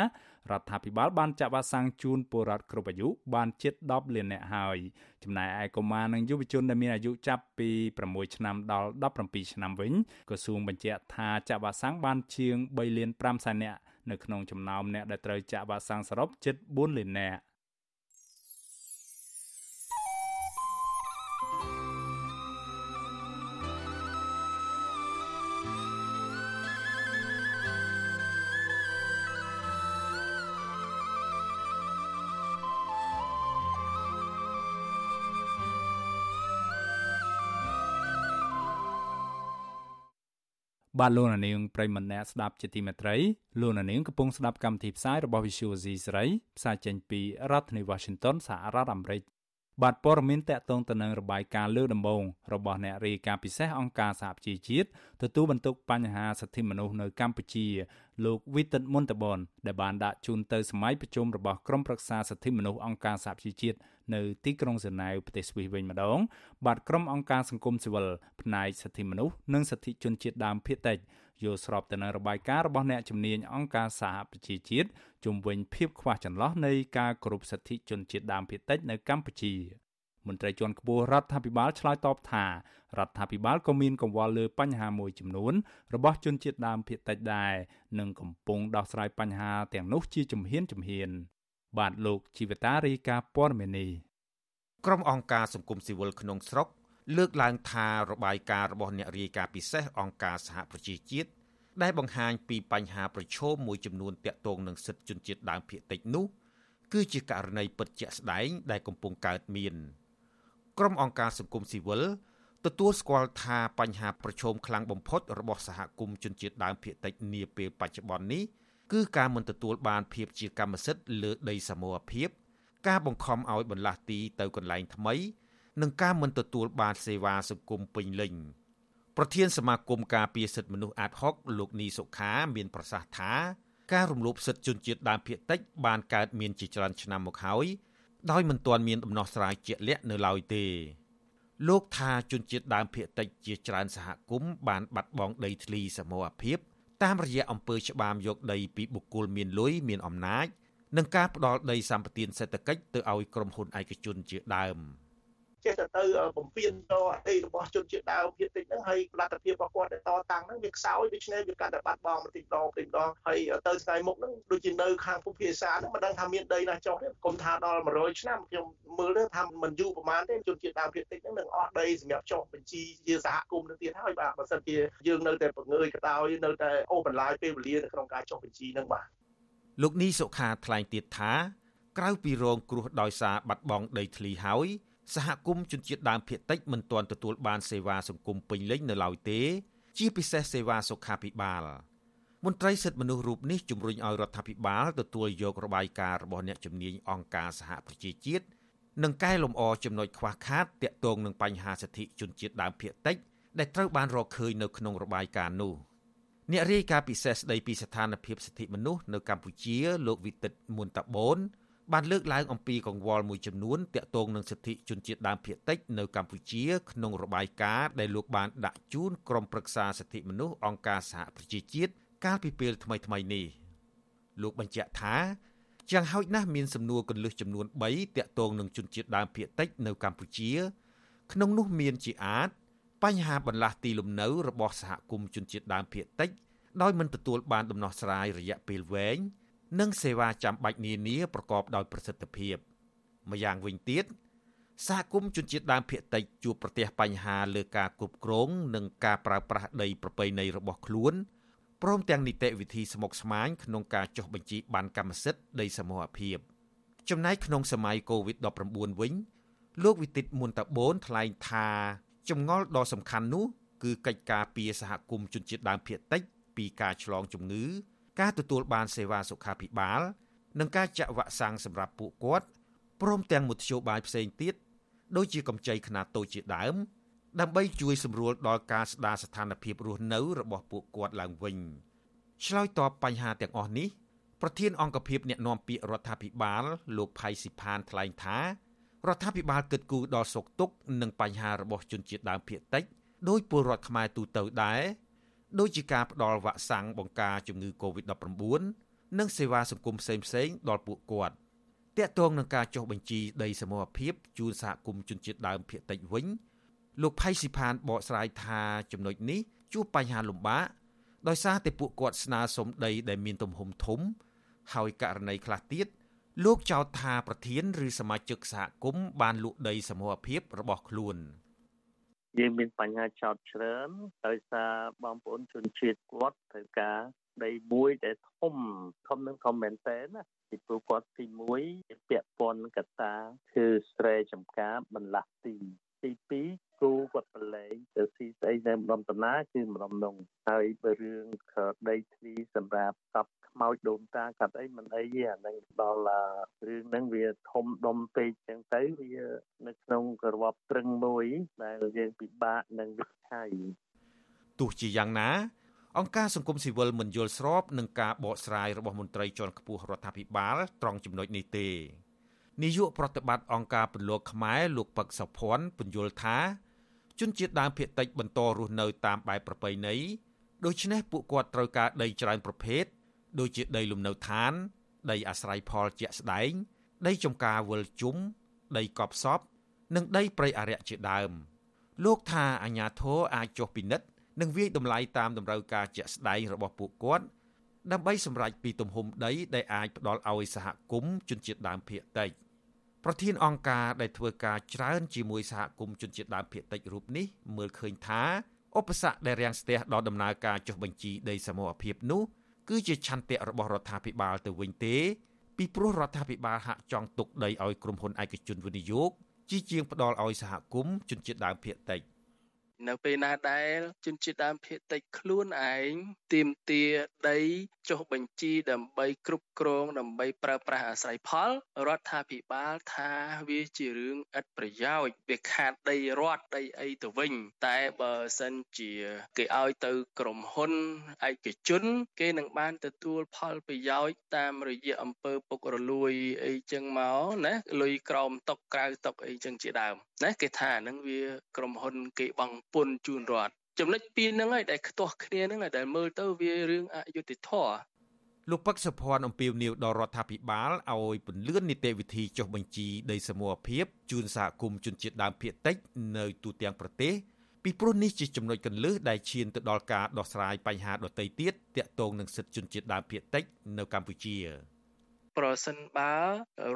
រដ្ឋាភិបាលបានចាក់វ៉ាក់សាំងជូនពលរដ្ឋគ្រប់អាយុបានជិត10លាននាក់ហើយចំណែកឯកុមារនិងយុវជនដែលមានអាយុចាប់ពី6ឆ្នាំដល់17ឆ្នាំវិញក្រសួងបញ្ជាក់ថាចាក់វ៉ាក់សាំងបានជាង3លាន5សែននាក់នៅក្នុងចំណោមអ្នកដែលត្រូវចាក់វ៉ាក់សាំងសរុបជិត4លាននាក់ បាទលោកនាងប្រិមម្នាក់ស្ដាប់ជាទីមេត្រីលោកនាងកំពុងស្ដាប់កម្មវិធីផ្សាយរបស់ Visual C សេរីផ្សាយចេញពីរដ្ឋធានី Washington សហរដ្ឋអាមេរិកបាទព័ត៌មានតកតងទៅនឹងរបាយការណ៍លើដំបងរបស់អ្នករាយការណ៍ពិសេសអង្គការសហប្រជាជាតិទទួលបន្ទុកបញ្ហាសិទ្ធិមនុស្សនៅកម្ពុជាលោកវិទិតមុនតបនដែលបានដាក់ជូនទៅសម័យប្រជុំរបស់ក្រុមប្រឹក្សាសិទ្ធិមនុស្សអង្គការសហប្រជាជាតិ នៅទីក្រុងហ្សឺណែវប្រទេសស្វីសវិញម្ដង បាទក្រុមអង្គការសង្គមស៊ីវិលផ្នែកសិទ្ធិមនុស្សនិងសិទ្ធិជនជាតិដើមភាគតិចយល់ស្របទៅនឹងរបាយការណ៍របស់អ្នកជំនាញអង្គការសហប្រជាជាតិជំវិញ ភាពខ្វះចន្លោះនៃការគោរពសិទ្ធិជនជាតិដើមភាគតិចនៅកម្ពុជាមន្ត្រីជាន់ខ្ពស់រដ្ឋាភិបាលឆ្លើយតបថារដ្ឋាភិបាលក៏មានកង្វល់លើបញ្ហាមួយចំនួន របស់ជនជាតិដើមភាគតិចដែរនិងកំពុងដោះស្រាយបញ្ហាទាំងនោះជាជំហានជំហាន បាទលោកជីវតារីកាព័រមេនីក្រុមអង្គការសង្គមស៊ីវិលក្នុងស្រុក លើកឡើងថារបាយការណ៍របស់អ្នករាយការណ៍ពិសេសអង្គការសហប្រជាជាតិដែលបង្ហាញពីបញ្ហាប្រឈមមួយចំនួនទាក់ទងនឹងសិទ្ធិជនជាតិដើមភាគតិចនោះគឺជាករណីពិតជាក់ស្ដែងដែលកំពុងកើតមានក្រុមអង្គការសង្គមស៊ីវិលទទួលស្គាល់ថាបញ្ហាប្រឈមខ្លាំងបំផុតរបស់សហគមន៍ជនជាតិដើមភាគតិចនាពេលបច្ចុប្បន្ននេះ គឺការមិនទទួលបានភាពជាកម្មសិទ្ធិលើដីសមរភាព ការបង្ខំឲ្យបន្លាស់ទីទៅកន្លែងថ្មី និងការមិនទទួលបានសេវាសង្គមពេញលេញប្រធានសមាគមការពារសិទ្ធិមនុស្សអាតហុកលោកនីសុខាមានប្រសាសន៍ថាការរំលោភសិទ្ធិជនជាតិដើមភាគតិចបានកើតមានជាច្រើនឆ្នាំមកហើយដោយមិនទាន់មានដំណោះស្រាយជាក់លាក់នៅឡើយទេលោកថាជនជាតិដើមភាគតិចជាច្រើនសហគមន៍បានបាត់បង់ដីធ្លីសមរភាព តាមរយៈអំពើច្បាមយកដីពីបុគ្គលមានលុយមានអំណាចនិងការផ្ដាល់ដីសម្បត្តិសេដ្ឋកិច្ចទៅឲ្យក្រុមហ៊ុនឯកជនជាដើម។ ចេះតែទៅបំពេញទៅអតីតរបស់ជនជាតិដើមភាគតិចហ្នឹងហើយលទ្ធភាពរបស់គាត់ដែលតតាំងហ្នឹងវាខ្សោយដូច្នេះវាកាន់តែបាត់បង់បន្តិចម្ដងបន្តិចម្ដងហើយទៅថ្ងៃមុខហ្នឹងដូចជានៅខាងភូមិភាសាហ្នឹងមិនដឹងថាមានដីណាចុះទេគុំថាដល់100ឆ្នាំខ្ញុំមើលទៅថាមិនយូរប្រហែលទេជនជាតិដើមភាគតិចហ្នឹងនឹងអស់ដីសម្រាប់ចុះបញ្ជីជាសហគមន៍ទៅទៀតហើយបាទបើសិនជាយើងនៅតែបង្ងើយកតោយនៅតែអូបន្លាយពេលវេលានៅក្នុងការចុះបញ្ជីហ្នឹងបាទលោកនីសុខាថ្លែងទៀតថា ក្រៅពីរងគ្រោះដោយសារបាត់បង់ដីធ្លីហើយ សហគមន៍ជនជាតិដើមភាគតិចមិនទាន់ទទួលបានសេវាសង្គមពេញលេញនៅឡើយទេ ជាពិសេសសេវាសុខាភិបាលមន្ត្រីសិទ្ធិមនុស្សរូបនេះជំរុញឲ្យរដ្ឋាភិបាលទទួលយករបាយការណ៍របស់អ្នកជំនាញអង្គការសហប្រជាជាតិនិងកែលម្អចំណុចខ្វះខាតទាក់ទងនឹងបញ្ហាសិទ្ធិជនជាតិដើមភាគតិចដែលត្រូវបានរកឃើញនៅក្នុងរបាយការណ៍នោះអ្នករាយការណ៍ពិសេសស្ដីពីស្ថានភាពសិទ្ធិមនុស្សនៅកម្ពុជាលោកវិទិតមុនតាបូន បានលើកឡើងអំពីកង្វល់មួយចំនួនទាក់ទងនឹងសិទ្ធិជនជាតិដើមភាគតិចនៅកម្ពុជាក្នុងរបាយការណ៍ដែលលោកបានដាក់ជូនក្រុមប្រឹក្សាសិទ្ធិមនុស្សអង្គការសហប្រជាជាតិកាលពីពេលថ្មីៗនេះលោកបញ្ជាក់ថាយ៉ាងហោចណាស់មានសំណួរកន្លឹះចំនួន3ទាក់ទងនឹងជនជាតិដើមភាគតិចនៅកម្ពុជា ក្នុងនោះមានជាអាចបញ្ហាបន្លាស់ទីលំនៅរបស់សហគមន៍ជនជាតិដើមភាគតិចដោយមិនទទួលបានដំណោះស្រាយរយៈពេលវែង និងសេវាចាំបាច់នានាប្រកបដោយប្រសិទ្ធភាព ម្យ៉ាងវិញទៀតសហគមន៍ជនជាតិដើមភាគតិចជួបប្រទះបញ្ហាលើការគ្រប់គ្រង និងការប្រើប្រាស់ដីប្រពៃណីរបស់ខ្លួនព្រមទាំងនីតិវិធីស្មុគស្មាញក្នុងការចុះបញ្ជីបានកម្មសិទ្ធិដីសមរភាព ចំណែកក្នុងសម័យ COVID-19 វិញ លោកវិទិតមុនតាបូនថ្លែងថាចម្ងល់ដ៏សំខាន់នោះគឺកិច្ចការពីសហគមន៍ជនជាតិដើមភាគតិចពីការឆ្លងជំងឺ ការទទួលបានសេវាសុខាភិបាល និងការចាក់វ៉ាក់សាំងសម្រាប់ពួកគាត់ព្រមទាំងមធ្យោបាយផ្សេងទៀតដូចជាកម្ចីខ្នាតតូចជាដើម ដើម្បីជួយសម្រួលដល់ការស្ដារស្ថានភាពរស់នៅរបស់ពួកគាត់ឡើងវិញឆ្លើយតបបញ្ហាទាំងអស់នេះប្រធានអង្គភិបអ្នកណែនាំពាក្យរដ្ឋាភិបាលលោកផៃស៊ីផានថ្លែងថារដ្ឋាភិបាលគិតគូរដល់សុខទុក្ខនិងបញ្ហារបស់ជនជាតិដើមភាគតិចដោយពលរដ្ឋខ្មែរទូទៅដែរ ដូចជាការផ្ដល់វ៉ាក់សាំងបង្ការជំងឺ Covid-19 និងសេវាសង្គមផ្សេងៗដល់ពួកគាត់តាក់ទងនឹងការចុះបញ្ជីដីសមរភាពជូនសហគមន៍ជនជាតិដើមភាគតិចវិញលោកផៃស៊ីផានបកស្រាយថាចំណុចនេះជួបបញ្ហាលំបាកដោយសារតែពួកគាត់ស្នើសុំដីដែលមានទំហំធំ ហើយករណីខ្លះទៀតលោកចោទថាប្រធាន ឬសមាជិកសហគមន៍បានលក់ដីសមរភាពរបស់ខ្លួន យើងមានបញ្ហាចោតច្រើនដោយសារបងប្អូនជនជាតិគាត់ត្រូវការដីមួយដែលធំធំនឹងធំមែនតើណាពីព្រោះគាត់ទី1ពាក់ព័ន្ធកតាគឺស្រែចំការបន្លាស់ទីទី2 គូគាត់ប្រឡែងទៅស៊ីស្អីនៅម្ដុំតាណាគឺម្ដុំនងហើយបើរឿងដីធ្លីសម្រាប់កប់ខ្មោចដូនតាកាត់អីមិនអីទេអានឹងដល់រឿងហ្នឹងវាធំដុំពេកចឹងទៅវានៅក្នុងក្របត្រឹងមួយដែលយើងពិបាកនឹងវិថីទោះជាយ៉ាងណាអង្គការសង្គមស៊ីវិលមិនយល់ស្របនឹងការបកស្រាយរបស់មន្ត្រីជាន់ខ្ពស់រដ្ឋាភិបាលត្រង់ចំណុចនេះទេនាយកប្រតិបត្តិអង្គការពន្លកខ្មែរលោកពឹកសុភ័ណ្ឌពន្យល់ថា ជនជាតិដើមភាគតិចបន្តរស់នៅតាមបែបប្រពៃណីដូច្នេះពួកគាត់ត្រូវការដីច្រើនប្រភេទដូចជាដីលំនៅឋាន ដីអាស្រ័យផលជាក់ស្ដែង ដីចំការវិលជុំដីកប់សពនិងដីព្រៃអរិយជាដើម លោកថាអាញាធរអាចចុះពិនិត្យនិងវាយតម្លៃតាមតម្រូវការជាក់ស្ដែងរបស់ពួកគាត់ដើម្បីសម្រេចពីទំហំដីដែលអាចផ្ដល់ឲ្យសហគមន៍ជនជាតិដើមភាគតិច ប្រធានអង្គការដែលធ្វើការច្រើនជាមួយសហគមន៍ជនជាតិដើមភាគតិចរូបនេះមើលឃើញថាឧបសគ្គដែលរាំងស្ទះដល់ដំណើរការចុះបញ្ជីដីសមរភាពនោះគឺជាឆន្ទៈរបស់រដ្ឋាភិបាលទៅវិញទេ ពីព្រោះរដ្ឋាភិបាលហាក់ចង់ទុកដីឲ្យក្រុមហ៊ុនឯកជនវិនិយោគជាជាងផ្ដល់ឲ្យសហគមន៍ជនជាតិដើមភាគតិច។ នៅពេលណាដែលជនជាតិដើមភាគតិចខ្លួនឯងទៀមទាដីចុះបញ្ជីដើម្បីគ្រប់គ្រងដើម្បីប្រើប្រាស់អាស្រ័យផលរដ្ឋាភិបាលថាវាជារឿងឥតប្រយោជន៍វាខាតដីរដ្ឋដីអីទៅវិញ តែបើសិនជាគេឲ្យទៅក្រុមហ៊ុនឯកជន គេនឹងបានទទួលផលប្រយោជន៍តាមរយៈអំពើពុករលួយអីចឹងមកណាលុយក្រោមតុកក្រៅតុកអីចឹងជាដើមណាគេថាហ្នឹងវាក្រុមហ៊ុនគេបង់ពន្ធជូនរដ្ឋចំណុចពីរហ្នឹងហើយដែលខ្ទាស់គ្នាហ្នឹងហើយដែលមើលទៅវារឿងអយុត្តិធម៌លោកពឹកសុភ័ណ្ឌអំពាវនាវដល់រដ្ឋាភិបាលឲ្យពន្លឿននីតិវិធីចុះបញ្ជីដីសមរភាពជូនសហគមន៍ជនជាតិដើមភាគតិចនៅទូទាំងប្រទេសពីព្រោះនេះជាចំណុចកន្លឹះដែលឈានទៅដល់ការដោះស្រាយបញ្ហាដទៃទៀតទាក់ទងនឹងសិទ្ធិជនជាតិដើមភាគតិចនៅកម្ពុជាប្រសិនបើ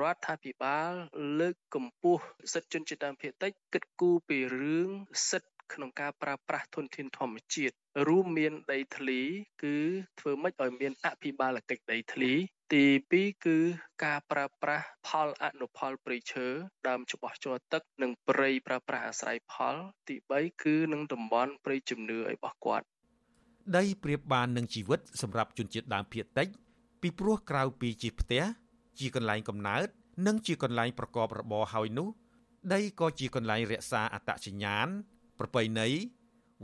រដ្ឋាភិបាលលើកកម្ពស់សិទ្ធិជនជាតិដើមភាគតិចគិតគូរពីរឿងសិទ្ធិ ក្នុងការប្រើប្រាស់ធនធានធម្មជាតិរួមមានដីធ្លី គឺធ្វើម៉េចឲ្យមានអភិបាលកិច្ចដីធ្លី ទី2គឺការប្រើប្រាស់ផលអនុផលព្រៃឈើដើមច្បាស់ជ័រទឹកនិងព្រៃប្រើប្រាស់អាស្រ័យផល ទី3គឺនឹងតំបន់ព្រៃជំនឿឲ្យរបស់គាត់ដីប្រៀបបាននឹងជីវិតសម្រាប់ជនជាតិដើមភាគតិច ពីព្រោះក្រៅពីជាផ្ទះជាកន្លែងកំណើត និងជាកន្លែងប្រកបរបរហើយនោះដីក៏ជាកន្លែងរក្សាអត្តសញ្ញាណ ប្រពៃណី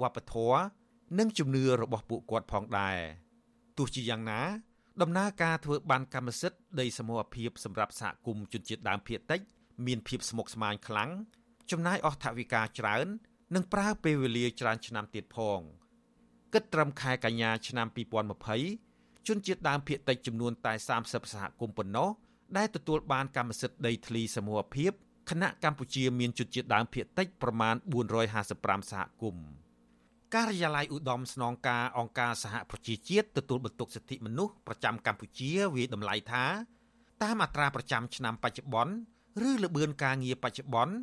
វប្បធម៌និងជំនឿរបស់ពួកគាត់ផងដែរទោះជាយ៉ាងណា ដំណើរការធ្វើបានកម្មសិទ្ធិដីសមរភាពសម្រាប់សហគមន៍ជនជាតិដើមភាគតិច មានភាពស្មុគស្មាញខ្លាំងចំណាយអស់ថវិកាច្រើន និងប្រើពេលវេលាច្រើនឆ្នាំទៀតផងគិតត្រឹមខែកញ្ញាឆ្នាំ2020ជនជាតិដើមភាគតិចចំនួនតែ30សហគមន៍ប៉ុណ្ណោះដែលទទួលបានកម្មសិទ្ធិដីធ្លីសមរភាព ខណៈកម្ពុជាមានជនជាតិដើមភាគតិចប្រមាណ455សហគមន៍ការិយាល័យឧត្តមស្នងការអង្គការសហប្រជាជាតិទទួលបន្ទុកសិទ្ធិមនុស្សប្រចាំកម្ពុជាវាយតម្លៃថា តាមអត្រាប្រចាំឆ្នាំបច្ចុប្បន្នឬលបឿនការងារបច្ចុប្បន្ន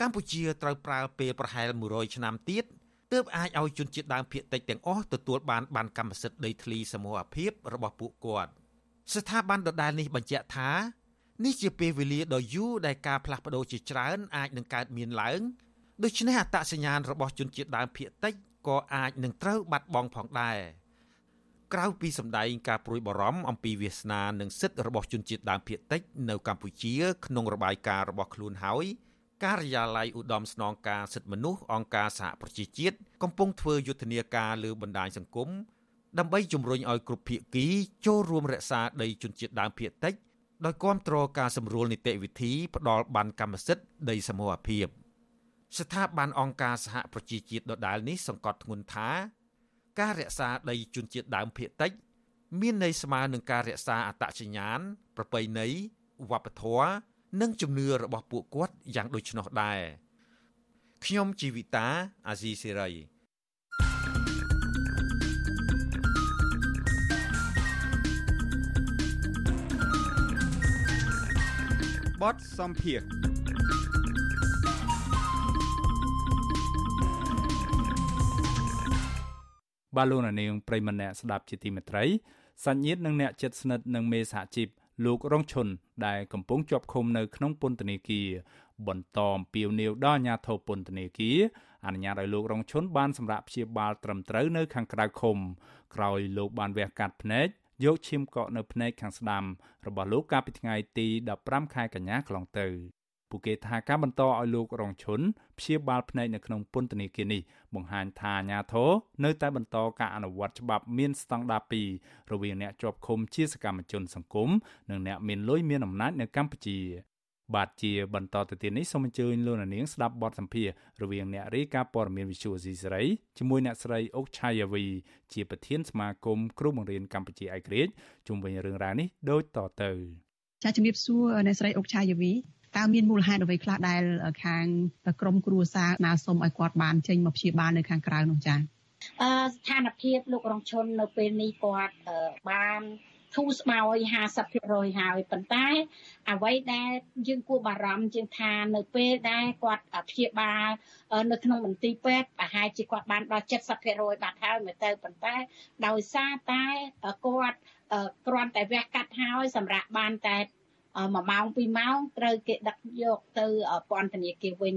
កម្ពុជាត្រូវប្រើពេលប្រហែល100ឆ្នាំទៀតទើបអាចឲ្យជនជាតិដើមភាគតិចទាំងអស់ទទួលបានបានកម្មសិទ្ធិដីធ្លីសមូហភាពរបស់ពួកគាត់ស្ថាប័នដដែលនេះបញ្ជាក់ថា នេះជាពេលវេលាដ៏យូរដែលការផ្លាស់ប្ដូរជាច្រើនអាចនឹងកើតមានឡើងដូច្នេះអត្តសញ្ញាណរបស់ជនជាតិដើមភាគតិចក៏អាចនឹងត្រូវបាត់បង់ផងដែរក្រៅពីសម្ដែងការព្រួយបារម្ភអំពីវាសនានិងសិទ្ធិរបស់ជនជាតិដើមភាគតិចនៅកម្ពុជាក្នុងរបាយការណ៍របស់ខ្លួនហើយការិយាល័យឧត្តមស្នងការសិទ្ធិមនុស្សអង្គការសហប្រជាជាតិកំពុងធ្វើយុទ្ធនាការលើបណ្ដាញសង្គមដើម្បីជំរុញឲ្យគ្រប់ភាគីចូលរួមរក្សាដីជនជាតិដើមភាគតិច ដោយគ្រប់គ្រងការសម្រួលនីតិវិធីផ្ដាល់បានកម្មសិទ្ធិដីសមូហភាពស្ថាប័នអង្គការសហប្រជាជាតិដដែលនេះសង្កត់ធ្ងន់ថា ការរក្សាដីជនជាតិដើមភាគតិច មានន័យស្មើនឹងការរក្សាអត្តសញ្ញាណប្រពៃណីវប្បធម៌និងជំនឿរបស់ពួកគាត់យ៉ាងដូចនោះដែរខ្ញុំជីវិតាអាស៊ីសេរី បតសំភារបាឡូណានាងប្រិមម្នាក់ស្ដាប់ជាទីមេត្រីសញ្ញិតនិងអ្នកចិត្តស្និទ្ធនឹងមេសហជីពលោករងឈុនដែលកំពុងជាប់ឃុំនៅក្នុងពន្ធនាគារបន្តអំពាវនាវដល់អាជ្ញាធរពន្ធនាគារអនុញ្ញាតឲ្យលោករងឈុនបានសម្រាប់ព្យាបាលត្រឹមត្រូវនៅខាងក្រៅឃុំក្រោយលោកបានវះកាត់ភ្នែក យកឈាមកកនៅភ្នែកខាងស្ដាំរបស់លោកកាលពីថ្ងៃទី15ខែកញ្ញាកន្លងទៅពួកគេថាការបន្តឲ្យលោករងឈុនព្យាបាលភ្នែកនៅក្នុងពន្ធនាគារនេះបង្ហាញថាអាញាធរនៅតែបន្តការអនុវត្តច្បាប់មានស្តង់ដារ2រវាងអ្នកជាប់ឃុំជាសកម្មជនសង្គមនិងអ្នកមានលុយមានអំណាចនៅកម្ពុជា បាទជាបន្តទៅទៀតនេះសូមអញ្ជើញលោកនាងស្ដាប់បទសម្ភាសរវាងអ្នករាយការណ៍ព័ត៌មានវិទ្យុអេស៊ីសេរីជាមួយអ្នកស្រីអុកឆាយាវីជាប្រធានសមាគមគ្រូបង្រៀនកម្ពុជាឯករាជ្យជុំវិញរឿងរ៉ាវនេះដូចតទៅចាជំរាបសួរអ្នកស្រីអុកឆាយាវីតើមានមូលហេតុអ្វីខ្លះដែលខាងក្រមគ្រួសារណាសុំឲ្យគាត់បានចេញមកព្យាបាលនៅខាងក្រៅនោះចា៎អឺស្ថានភាពលោករងឈុននៅពេលនេះគាត់បាន ធូរស្បើយ50%ហើយប៉ុន្តែ អ្វីដែលយើងគួរបារម្ភជាងថានៅពេលដែលគាត់ព្យាបាលនៅក្នុងមន្ទីរពេទ្យប្រហែលជាគាត់បានដល់70%បាត់ហើយមើលទៅប៉ុន្តែដោយសារតែគាត់គ្រាន់តែវះកាត់ហើយសម្រាប់បានតែ1ម៉ោង2ម៉ោងត្រូវគេដឹកយកទៅពន្ធនាគារវិញ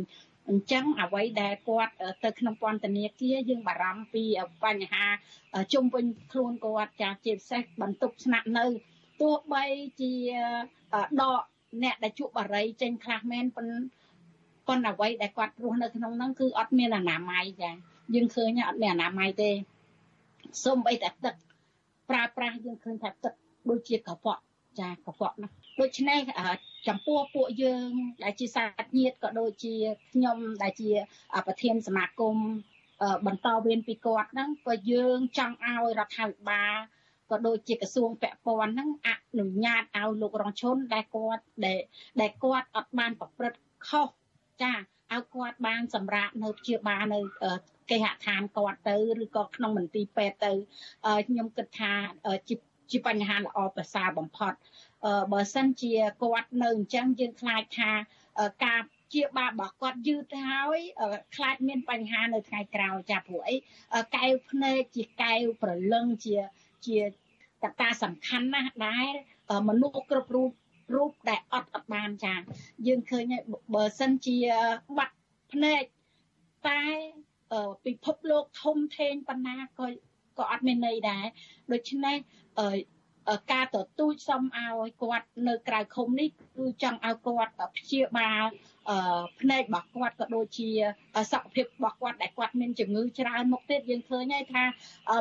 អញ្ចឹងអ្វីដែលគាត់ទៅក្នុងពន្ធនាគារយើងបារម្ភពីបញ្ហាជុំវិញខ្លួនគាត់ចាជាពិសេសបន្ទប់ស្នាក់នៅទោះបីជាដកអ្នកដែលជក់បារីចេញខ្លះមែនប៉ុន្តែប៉ុន្តែអ្វីដែលគាត់រស់នៅក្នុងហ្នឹងគឺអត់មានអនាម័យចាយើងឃើញអត់មានអនាម័យទេសូម្បីតែទឹកប្រើប្រាស់យើងឃើញថាទឹកដូចជាកខ្វក់ចាកខ្វក់ណាដូច្នេះ ចំពោះពួកយើងដែលជាសាច់ញាតិក៏ដូចជាខ្ញុំដែលជាប្រធានសមាគមបន្តវេនពីគាត់ហ្នឹងក៏យើងចង់ឲ្យរដ្ឋាភិបាលក៏ដូចជាក្រសួងពាក់ព័ន្ធហ្នឹងអនុញ្ញាតឲ្យលោករងឈុនដែលគាត់ដែលគាត់អត់បានប្រព្រឹត្តខុសចាឲ្យគាត់បានសម្រាប់នៅព្យាបាលនៅគេហដ្ឋានគាត់ទៅឬក៏ក្នុងមន្ទីរពេទ្យទៅខ្ញុំគិតថាជាជាបញ្ហាល្អប្រសើរបំផុត បើសិនជាគាត់នៅអញ្ចឹងយើងខ្លាចថាការជាបាបរបស់គាត់យឺតទៅហើយខ្លាចមានបញ្ហានៅថ្ងៃក្រោយចាព្រោះអីកែវភ្នែកជាកែវប្រលឹងជាជាកត្តាសំខាន់ណាស់ដែលមនុស្សគ្រប់រូបរូបដែលអត់អត់បានចាយើងឃើញបើសិនជាបាត់ភ្នែកតែពិភពលោកធំធេងប៉ុណ្ណាក៏ក៏អត់មានន័យដែរដូច្នេះ ការទទូចសុំឲ្យគាត់នៅក្រៅឃុំនេះគឺចង់ឲ្យគាត់ព្យាបាលភ្នែករបស់គាត់ក៏ដូចជាសុខភាពរបស់គាត់ដែលគាត់មានជំងឺច្រើនមុខទៀតយើងឃើញហើយថា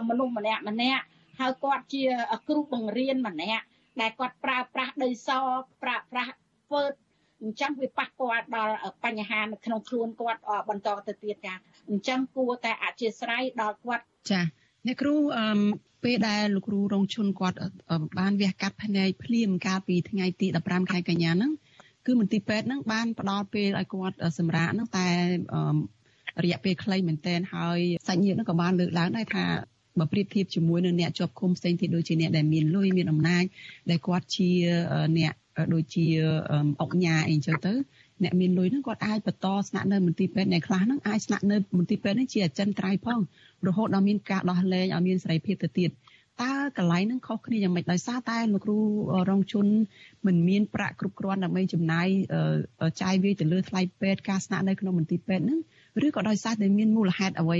មនុស្សម្នាក់ម្នាក់ហើយគាត់ជាគ្រូបង្រៀនម្នាក់ដែលគាត់ប្រើប្រាស់ដីសប្រើប្រាស់ធ្វើអញ្ចឹងវាប៉ះពាល់ដល់បញ្ហានៅក្នុងខ្លួនគាត់បន្តទៅទៀតចាអញ្ចឹងគួរតែអធិស្ឋានដល់គាត់ចា អ្នកគ្រូអឺពេលដែលលោកគ្រូរងឈុនគាត់បានវះកាត់ភ្នែកភ្លាមកាលពីថ្ងៃទី15ខែកញ្ញាហ្នឹងគឺមន្ទីរពេទ្យហ្នឹងបានផ្ដល់ពេលឲ្យគាត់សម្រាកហ្នឹងតែរយៈពេលខ្លីមែនទែនហើយសាច់ញាតិហ្នឹងក៏បានលើកឡើងដែរថាបើប្រៀបធៀបជាមួយនឹងអ្នកជាប់ឃុំផ្សេងទៀតដូចជាអ្នកដែលមានលុយមានអំណាចដែលគាត់ជាអ្នកដូចជាអុកញ៉ាអីចឹងទៅ អ្នកមានលុយហ្នឹងគាត់អាចបន្តស្នាក់នៅមន្ទីរពេទ្យអ្នកខ្លះហ្នឹងអាចស្នាក់នៅមន្ទីរពេទ្យនេះជាអចិន្ត្រៃយ៍ផងរហូតដល់មានការដោះលែងឲ្យមានសេរីភាពទៅទៀតតើកន្លែងហ្នឹងខុសគ្នាយ៉ាងម៉េចដោយសារតែលោកគ្រូរងជនមិនមានប្រាក់គ្រប់គ្រាន់ដើម្បីចំណាយចាយវាយទៅលើថ្លៃពេទ្យការស្នាក់នៅក្នុងមន្ទីរពេទ្យហ្នឹង ឬក៏ដោយសារតែមានមូលហេតុអ្វី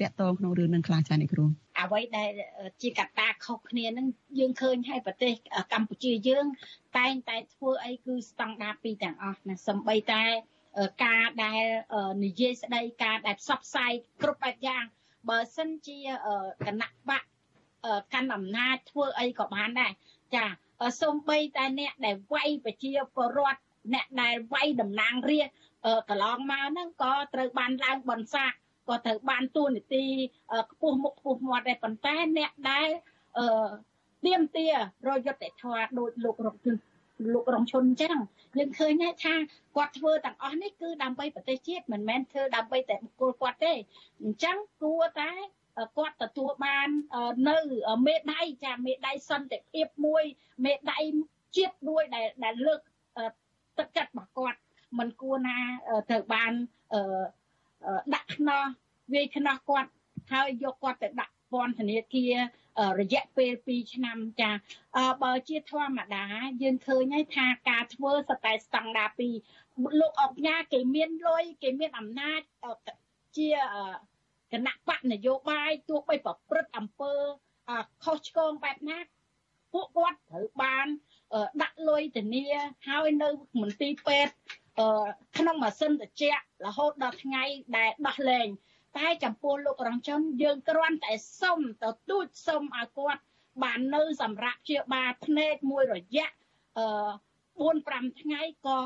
តាក់ទងក្នុងរឿងនឹងខ្លះចា៎អ្នកគ្រូអ្វីដែលជាកត្តាខុសគ្នានឹងយើងឃើញហើយប្រទេសកម្ពុជាយើង តែងតែធ្វើអីគឺស្តង់ដារពីរទាំងអស់ណាសំបីតែការដែលនិយាយស្ដីការដែលផ្សព្វផ្សាយគ្រប់បែបយ៉ាងបើសិនជាគណៈបកកាន់អំណាចធ្វើអីក៏បានដែរចាសូម្បីតែអ្នកដែលវាយប្រជាពលរដ្ឋអ្នកដែលវាយតំណាងរាស្ត្រ កន្លងមកហ្នឹងក៏ត្រូវបានឡើងបន្សាក់ក៏ត្រូវបានទួនាទីខ្ពស់មុខខ្ពស់មាត់ដែរប៉ុន្តែអ្នកដែលអឺទៀមទារយុទ្ធធរដោយលោករងលោករងឈុនអញ្ចឹងយើងឃើញថាគាត់ធ្វើទាំងអស់នេះគឺដើម្បីប្រទេសជាតិមិនមែនធ្វើដើម្បីតែបុគ្គលគាត់ទេអញ្ចឹងគួរតែគាត់ទទួលបាននៅមេដៃចាមេដៃសន្តិភាពមួយមេដៃជាតិមួយដែលដែលលើកទឹកចិត្តរបស់គាត់ មិនគួរណាត្រូវបានដាក់ខ្នោះវាយខ្នោះគាត់ហើយយកគាត់ទៅដាក់ពន្ធនាគាររយៈពេល2ឆ្នាំចាបើជាធម្មតាយើងឃើញហើយថាការធ្វើសតែស្តង់ដារ2លោកអុកញ៉ាគេមានលុយគេមានអំណាចជាគណៈបកនយោបាយទោះបីប្រព្រឹត្តអំពើខុសឆ្គងបែបណាពួកគាត់ត្រូវបានដាក់លុយធានាហើយនៅមន្ទីរពេទ្យ ក្នុងម៉ាស៊ីនត្រជាក់រហូតដល់ថ្ងៃដែលដោះលែងតែចំពោះលោករងជនយើងគ្រាន់តែសុំទៅទូចសុំឲ្យគាត់បាននៅសម្រាប់ជាបាលភ្នែកមួយរយៈអឺ4 5ថ្ងៃក៏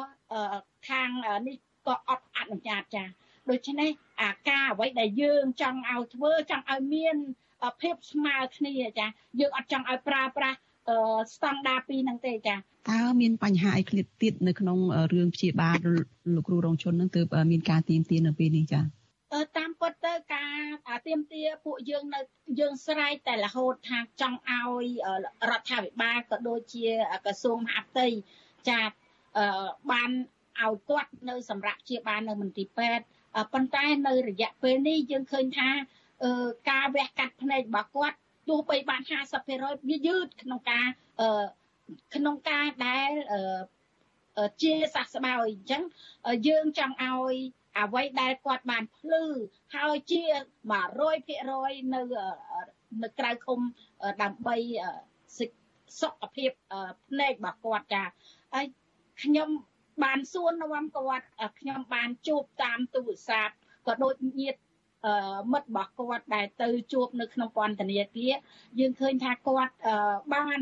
ខាងនេះក៏អត់អនុញ្ញាតចាដូច្នេះអាការអ្វីដែលយើងចង់ឲ្យធ្វើចង់ឲ្យមានភាពស្មើគ្នាចាយើងអត់ចង់ឲ្យប្រើប្រាស់ ស្តង់ដារពីរហ្នឹងទេចាតើមានបញ្ហាអីឃ្លាតទៀតនៅក្នុងរឿងព្យាបាលលោកគ្រូរងជនហ្នឹងទើបមានការទៀមទានៅពេលនេះចាតាមពិតទៅការទៀមទាពួកយើងនៅយើងស្រែកតែរហូតថាចង់ឲ្យរដ្ឋាភិបាលក៏ដូចជាក្រសួងមហាផ្ទៃចាបានឲ្យគាត់នៅសម្រាប់ជាបាននៅមន្ទីរពេទ្យប៉ុន្តែនៅរយៈពេលនេះយើងឃើញថាការវះកាត់ភ្នែករបស់គាត់ ទោះបីបាន50%វាយឺតក្នុងការក្នុងការដែលជាសះស្បើយអញ្ចឹងយើងចង់ឲ្យអ្វីដែលគាត់បានភ្លឺហើយជា100%នៅនៅក្រៅឃុំដើម្បីសុខភាពភ្នែករបស់គាត់ចាហើយខ្ញុំបានសួរនាំគាត់ខ្ញុំបានជួបតាមទូរស័ព្ទក៏ដូចញាតិ មិត្តរបស់គាត់ដែលទៅជួបនៅក្នុងពន្ធនាគារយើងឃើញថាគាត់បាន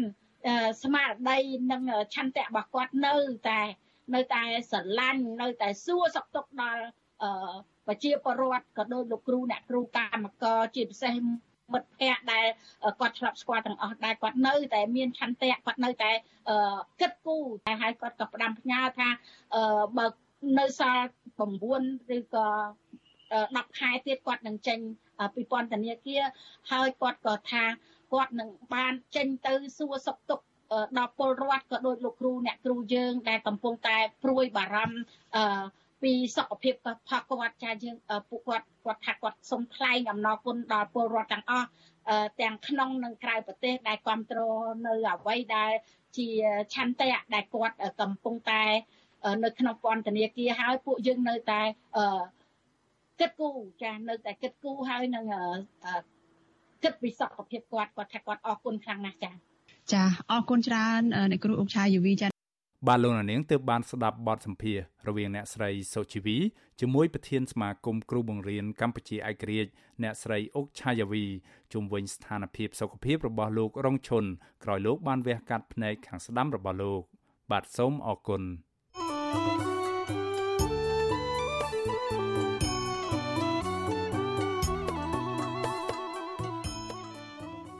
ស្មារតីនិងឆន្ទៈរបស់គាត់នៅតែនៅតែស្រឡាញ់នៅតែសួរសុខទុក្ខដល់ប្រជាពលរដ្ឋក៏ដូចលោកគ្រូអ្នកគ្រូកម្មករជាពិសេសមិត្តភ័ក្តិដែលគាត់ឆ្លាប់ស្គាល់ទាំងអស់ដែរគាត់នៅតែមានឆន្ទៈគាត់នៅតែគិតគូរតែហើយគាត់ក៏ផ្ដាំផ្ញើថាបើនៅសល់9ឬក៏ 10ខែទៀតគាត់នឹងចេញពីពន្ធនាគារហើយគាត់ក៏ថាគាត់នឹងបានចេញទៅសួរសុខទុក្ខដល់ពលរដ្ឋក៏ដូចលោកគ្រូអ្នកគ្រូយើងដែលកំពុងតែព្រួយបារម្ភពីសុខភាពរបស់គាត់ចាយើងពួកគាត់គាត់ថាគាត់សូមថ្លែងអំណរគុណដល់ពលរដ្ឋទាំងអស់ទាំងក្នុងនិងក្រៅប្រទេសដែលគ្រប់គ្រងនៅអ្វីដែលជាឆន្ទៈដែលគាត់កំពុងតែនៅក្នុងពន្ធនាគារហើយពួកយើងនៅតែ គិតគូរចានៅតែគិតគូរហើយនឹងគិតពីសុខភាពគាត់គាត់ថាគាត់អរគុណខ្លាំងណាស់ចាចាអរគុណច្រើនអ្នកគ្រូអុកឆាយវីចាបាទលោកនាងទើបបានស្ដាប់បទសម្ភាសរវាងអ្នកស្រីសុជីវីជាមួយប្រធានសមាគមគ្រូបង្រៀនកម្ពុជាឯករាជ្យអ្នកស្រីអុកឆាយាវីជុំវិញស្ថានភាពសុខភាពរបស់លោករងឈុនក្រោយលោកបានវះកាត់ភ្នែកខាងស្ដាំរបស់លោក បាទសូមអរគុណ thank you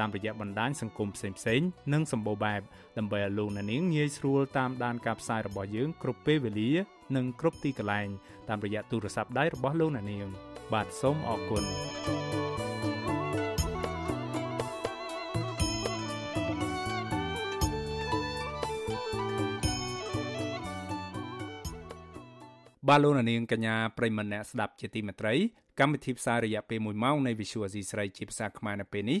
តាមរយៈបណ្ដាញសង្គមផ្សេងៗនិងសម្បូរបែបដើម្បីឲ្យលោកអ្នកនាងងាយស្រួលតាមដានការផ្សាយរបស់យើងគ្រប់ពេលវេលានិងគ្រប់ទីកន្លែងតាមរយៈទូរស័ព្ទដៃរបស់លោកអ្នកនាង បាទសូមអរគុណបាទលោកនាងកញ្ញាប្រិមមអ្នកស្ដាប់ជាទីមេត្រីកម្មវិធីផ្សាយរយៈពេល1ម៉ោងនៃ Visual C ស្រីជាភាសាខ្មែរនៅពេលនេះ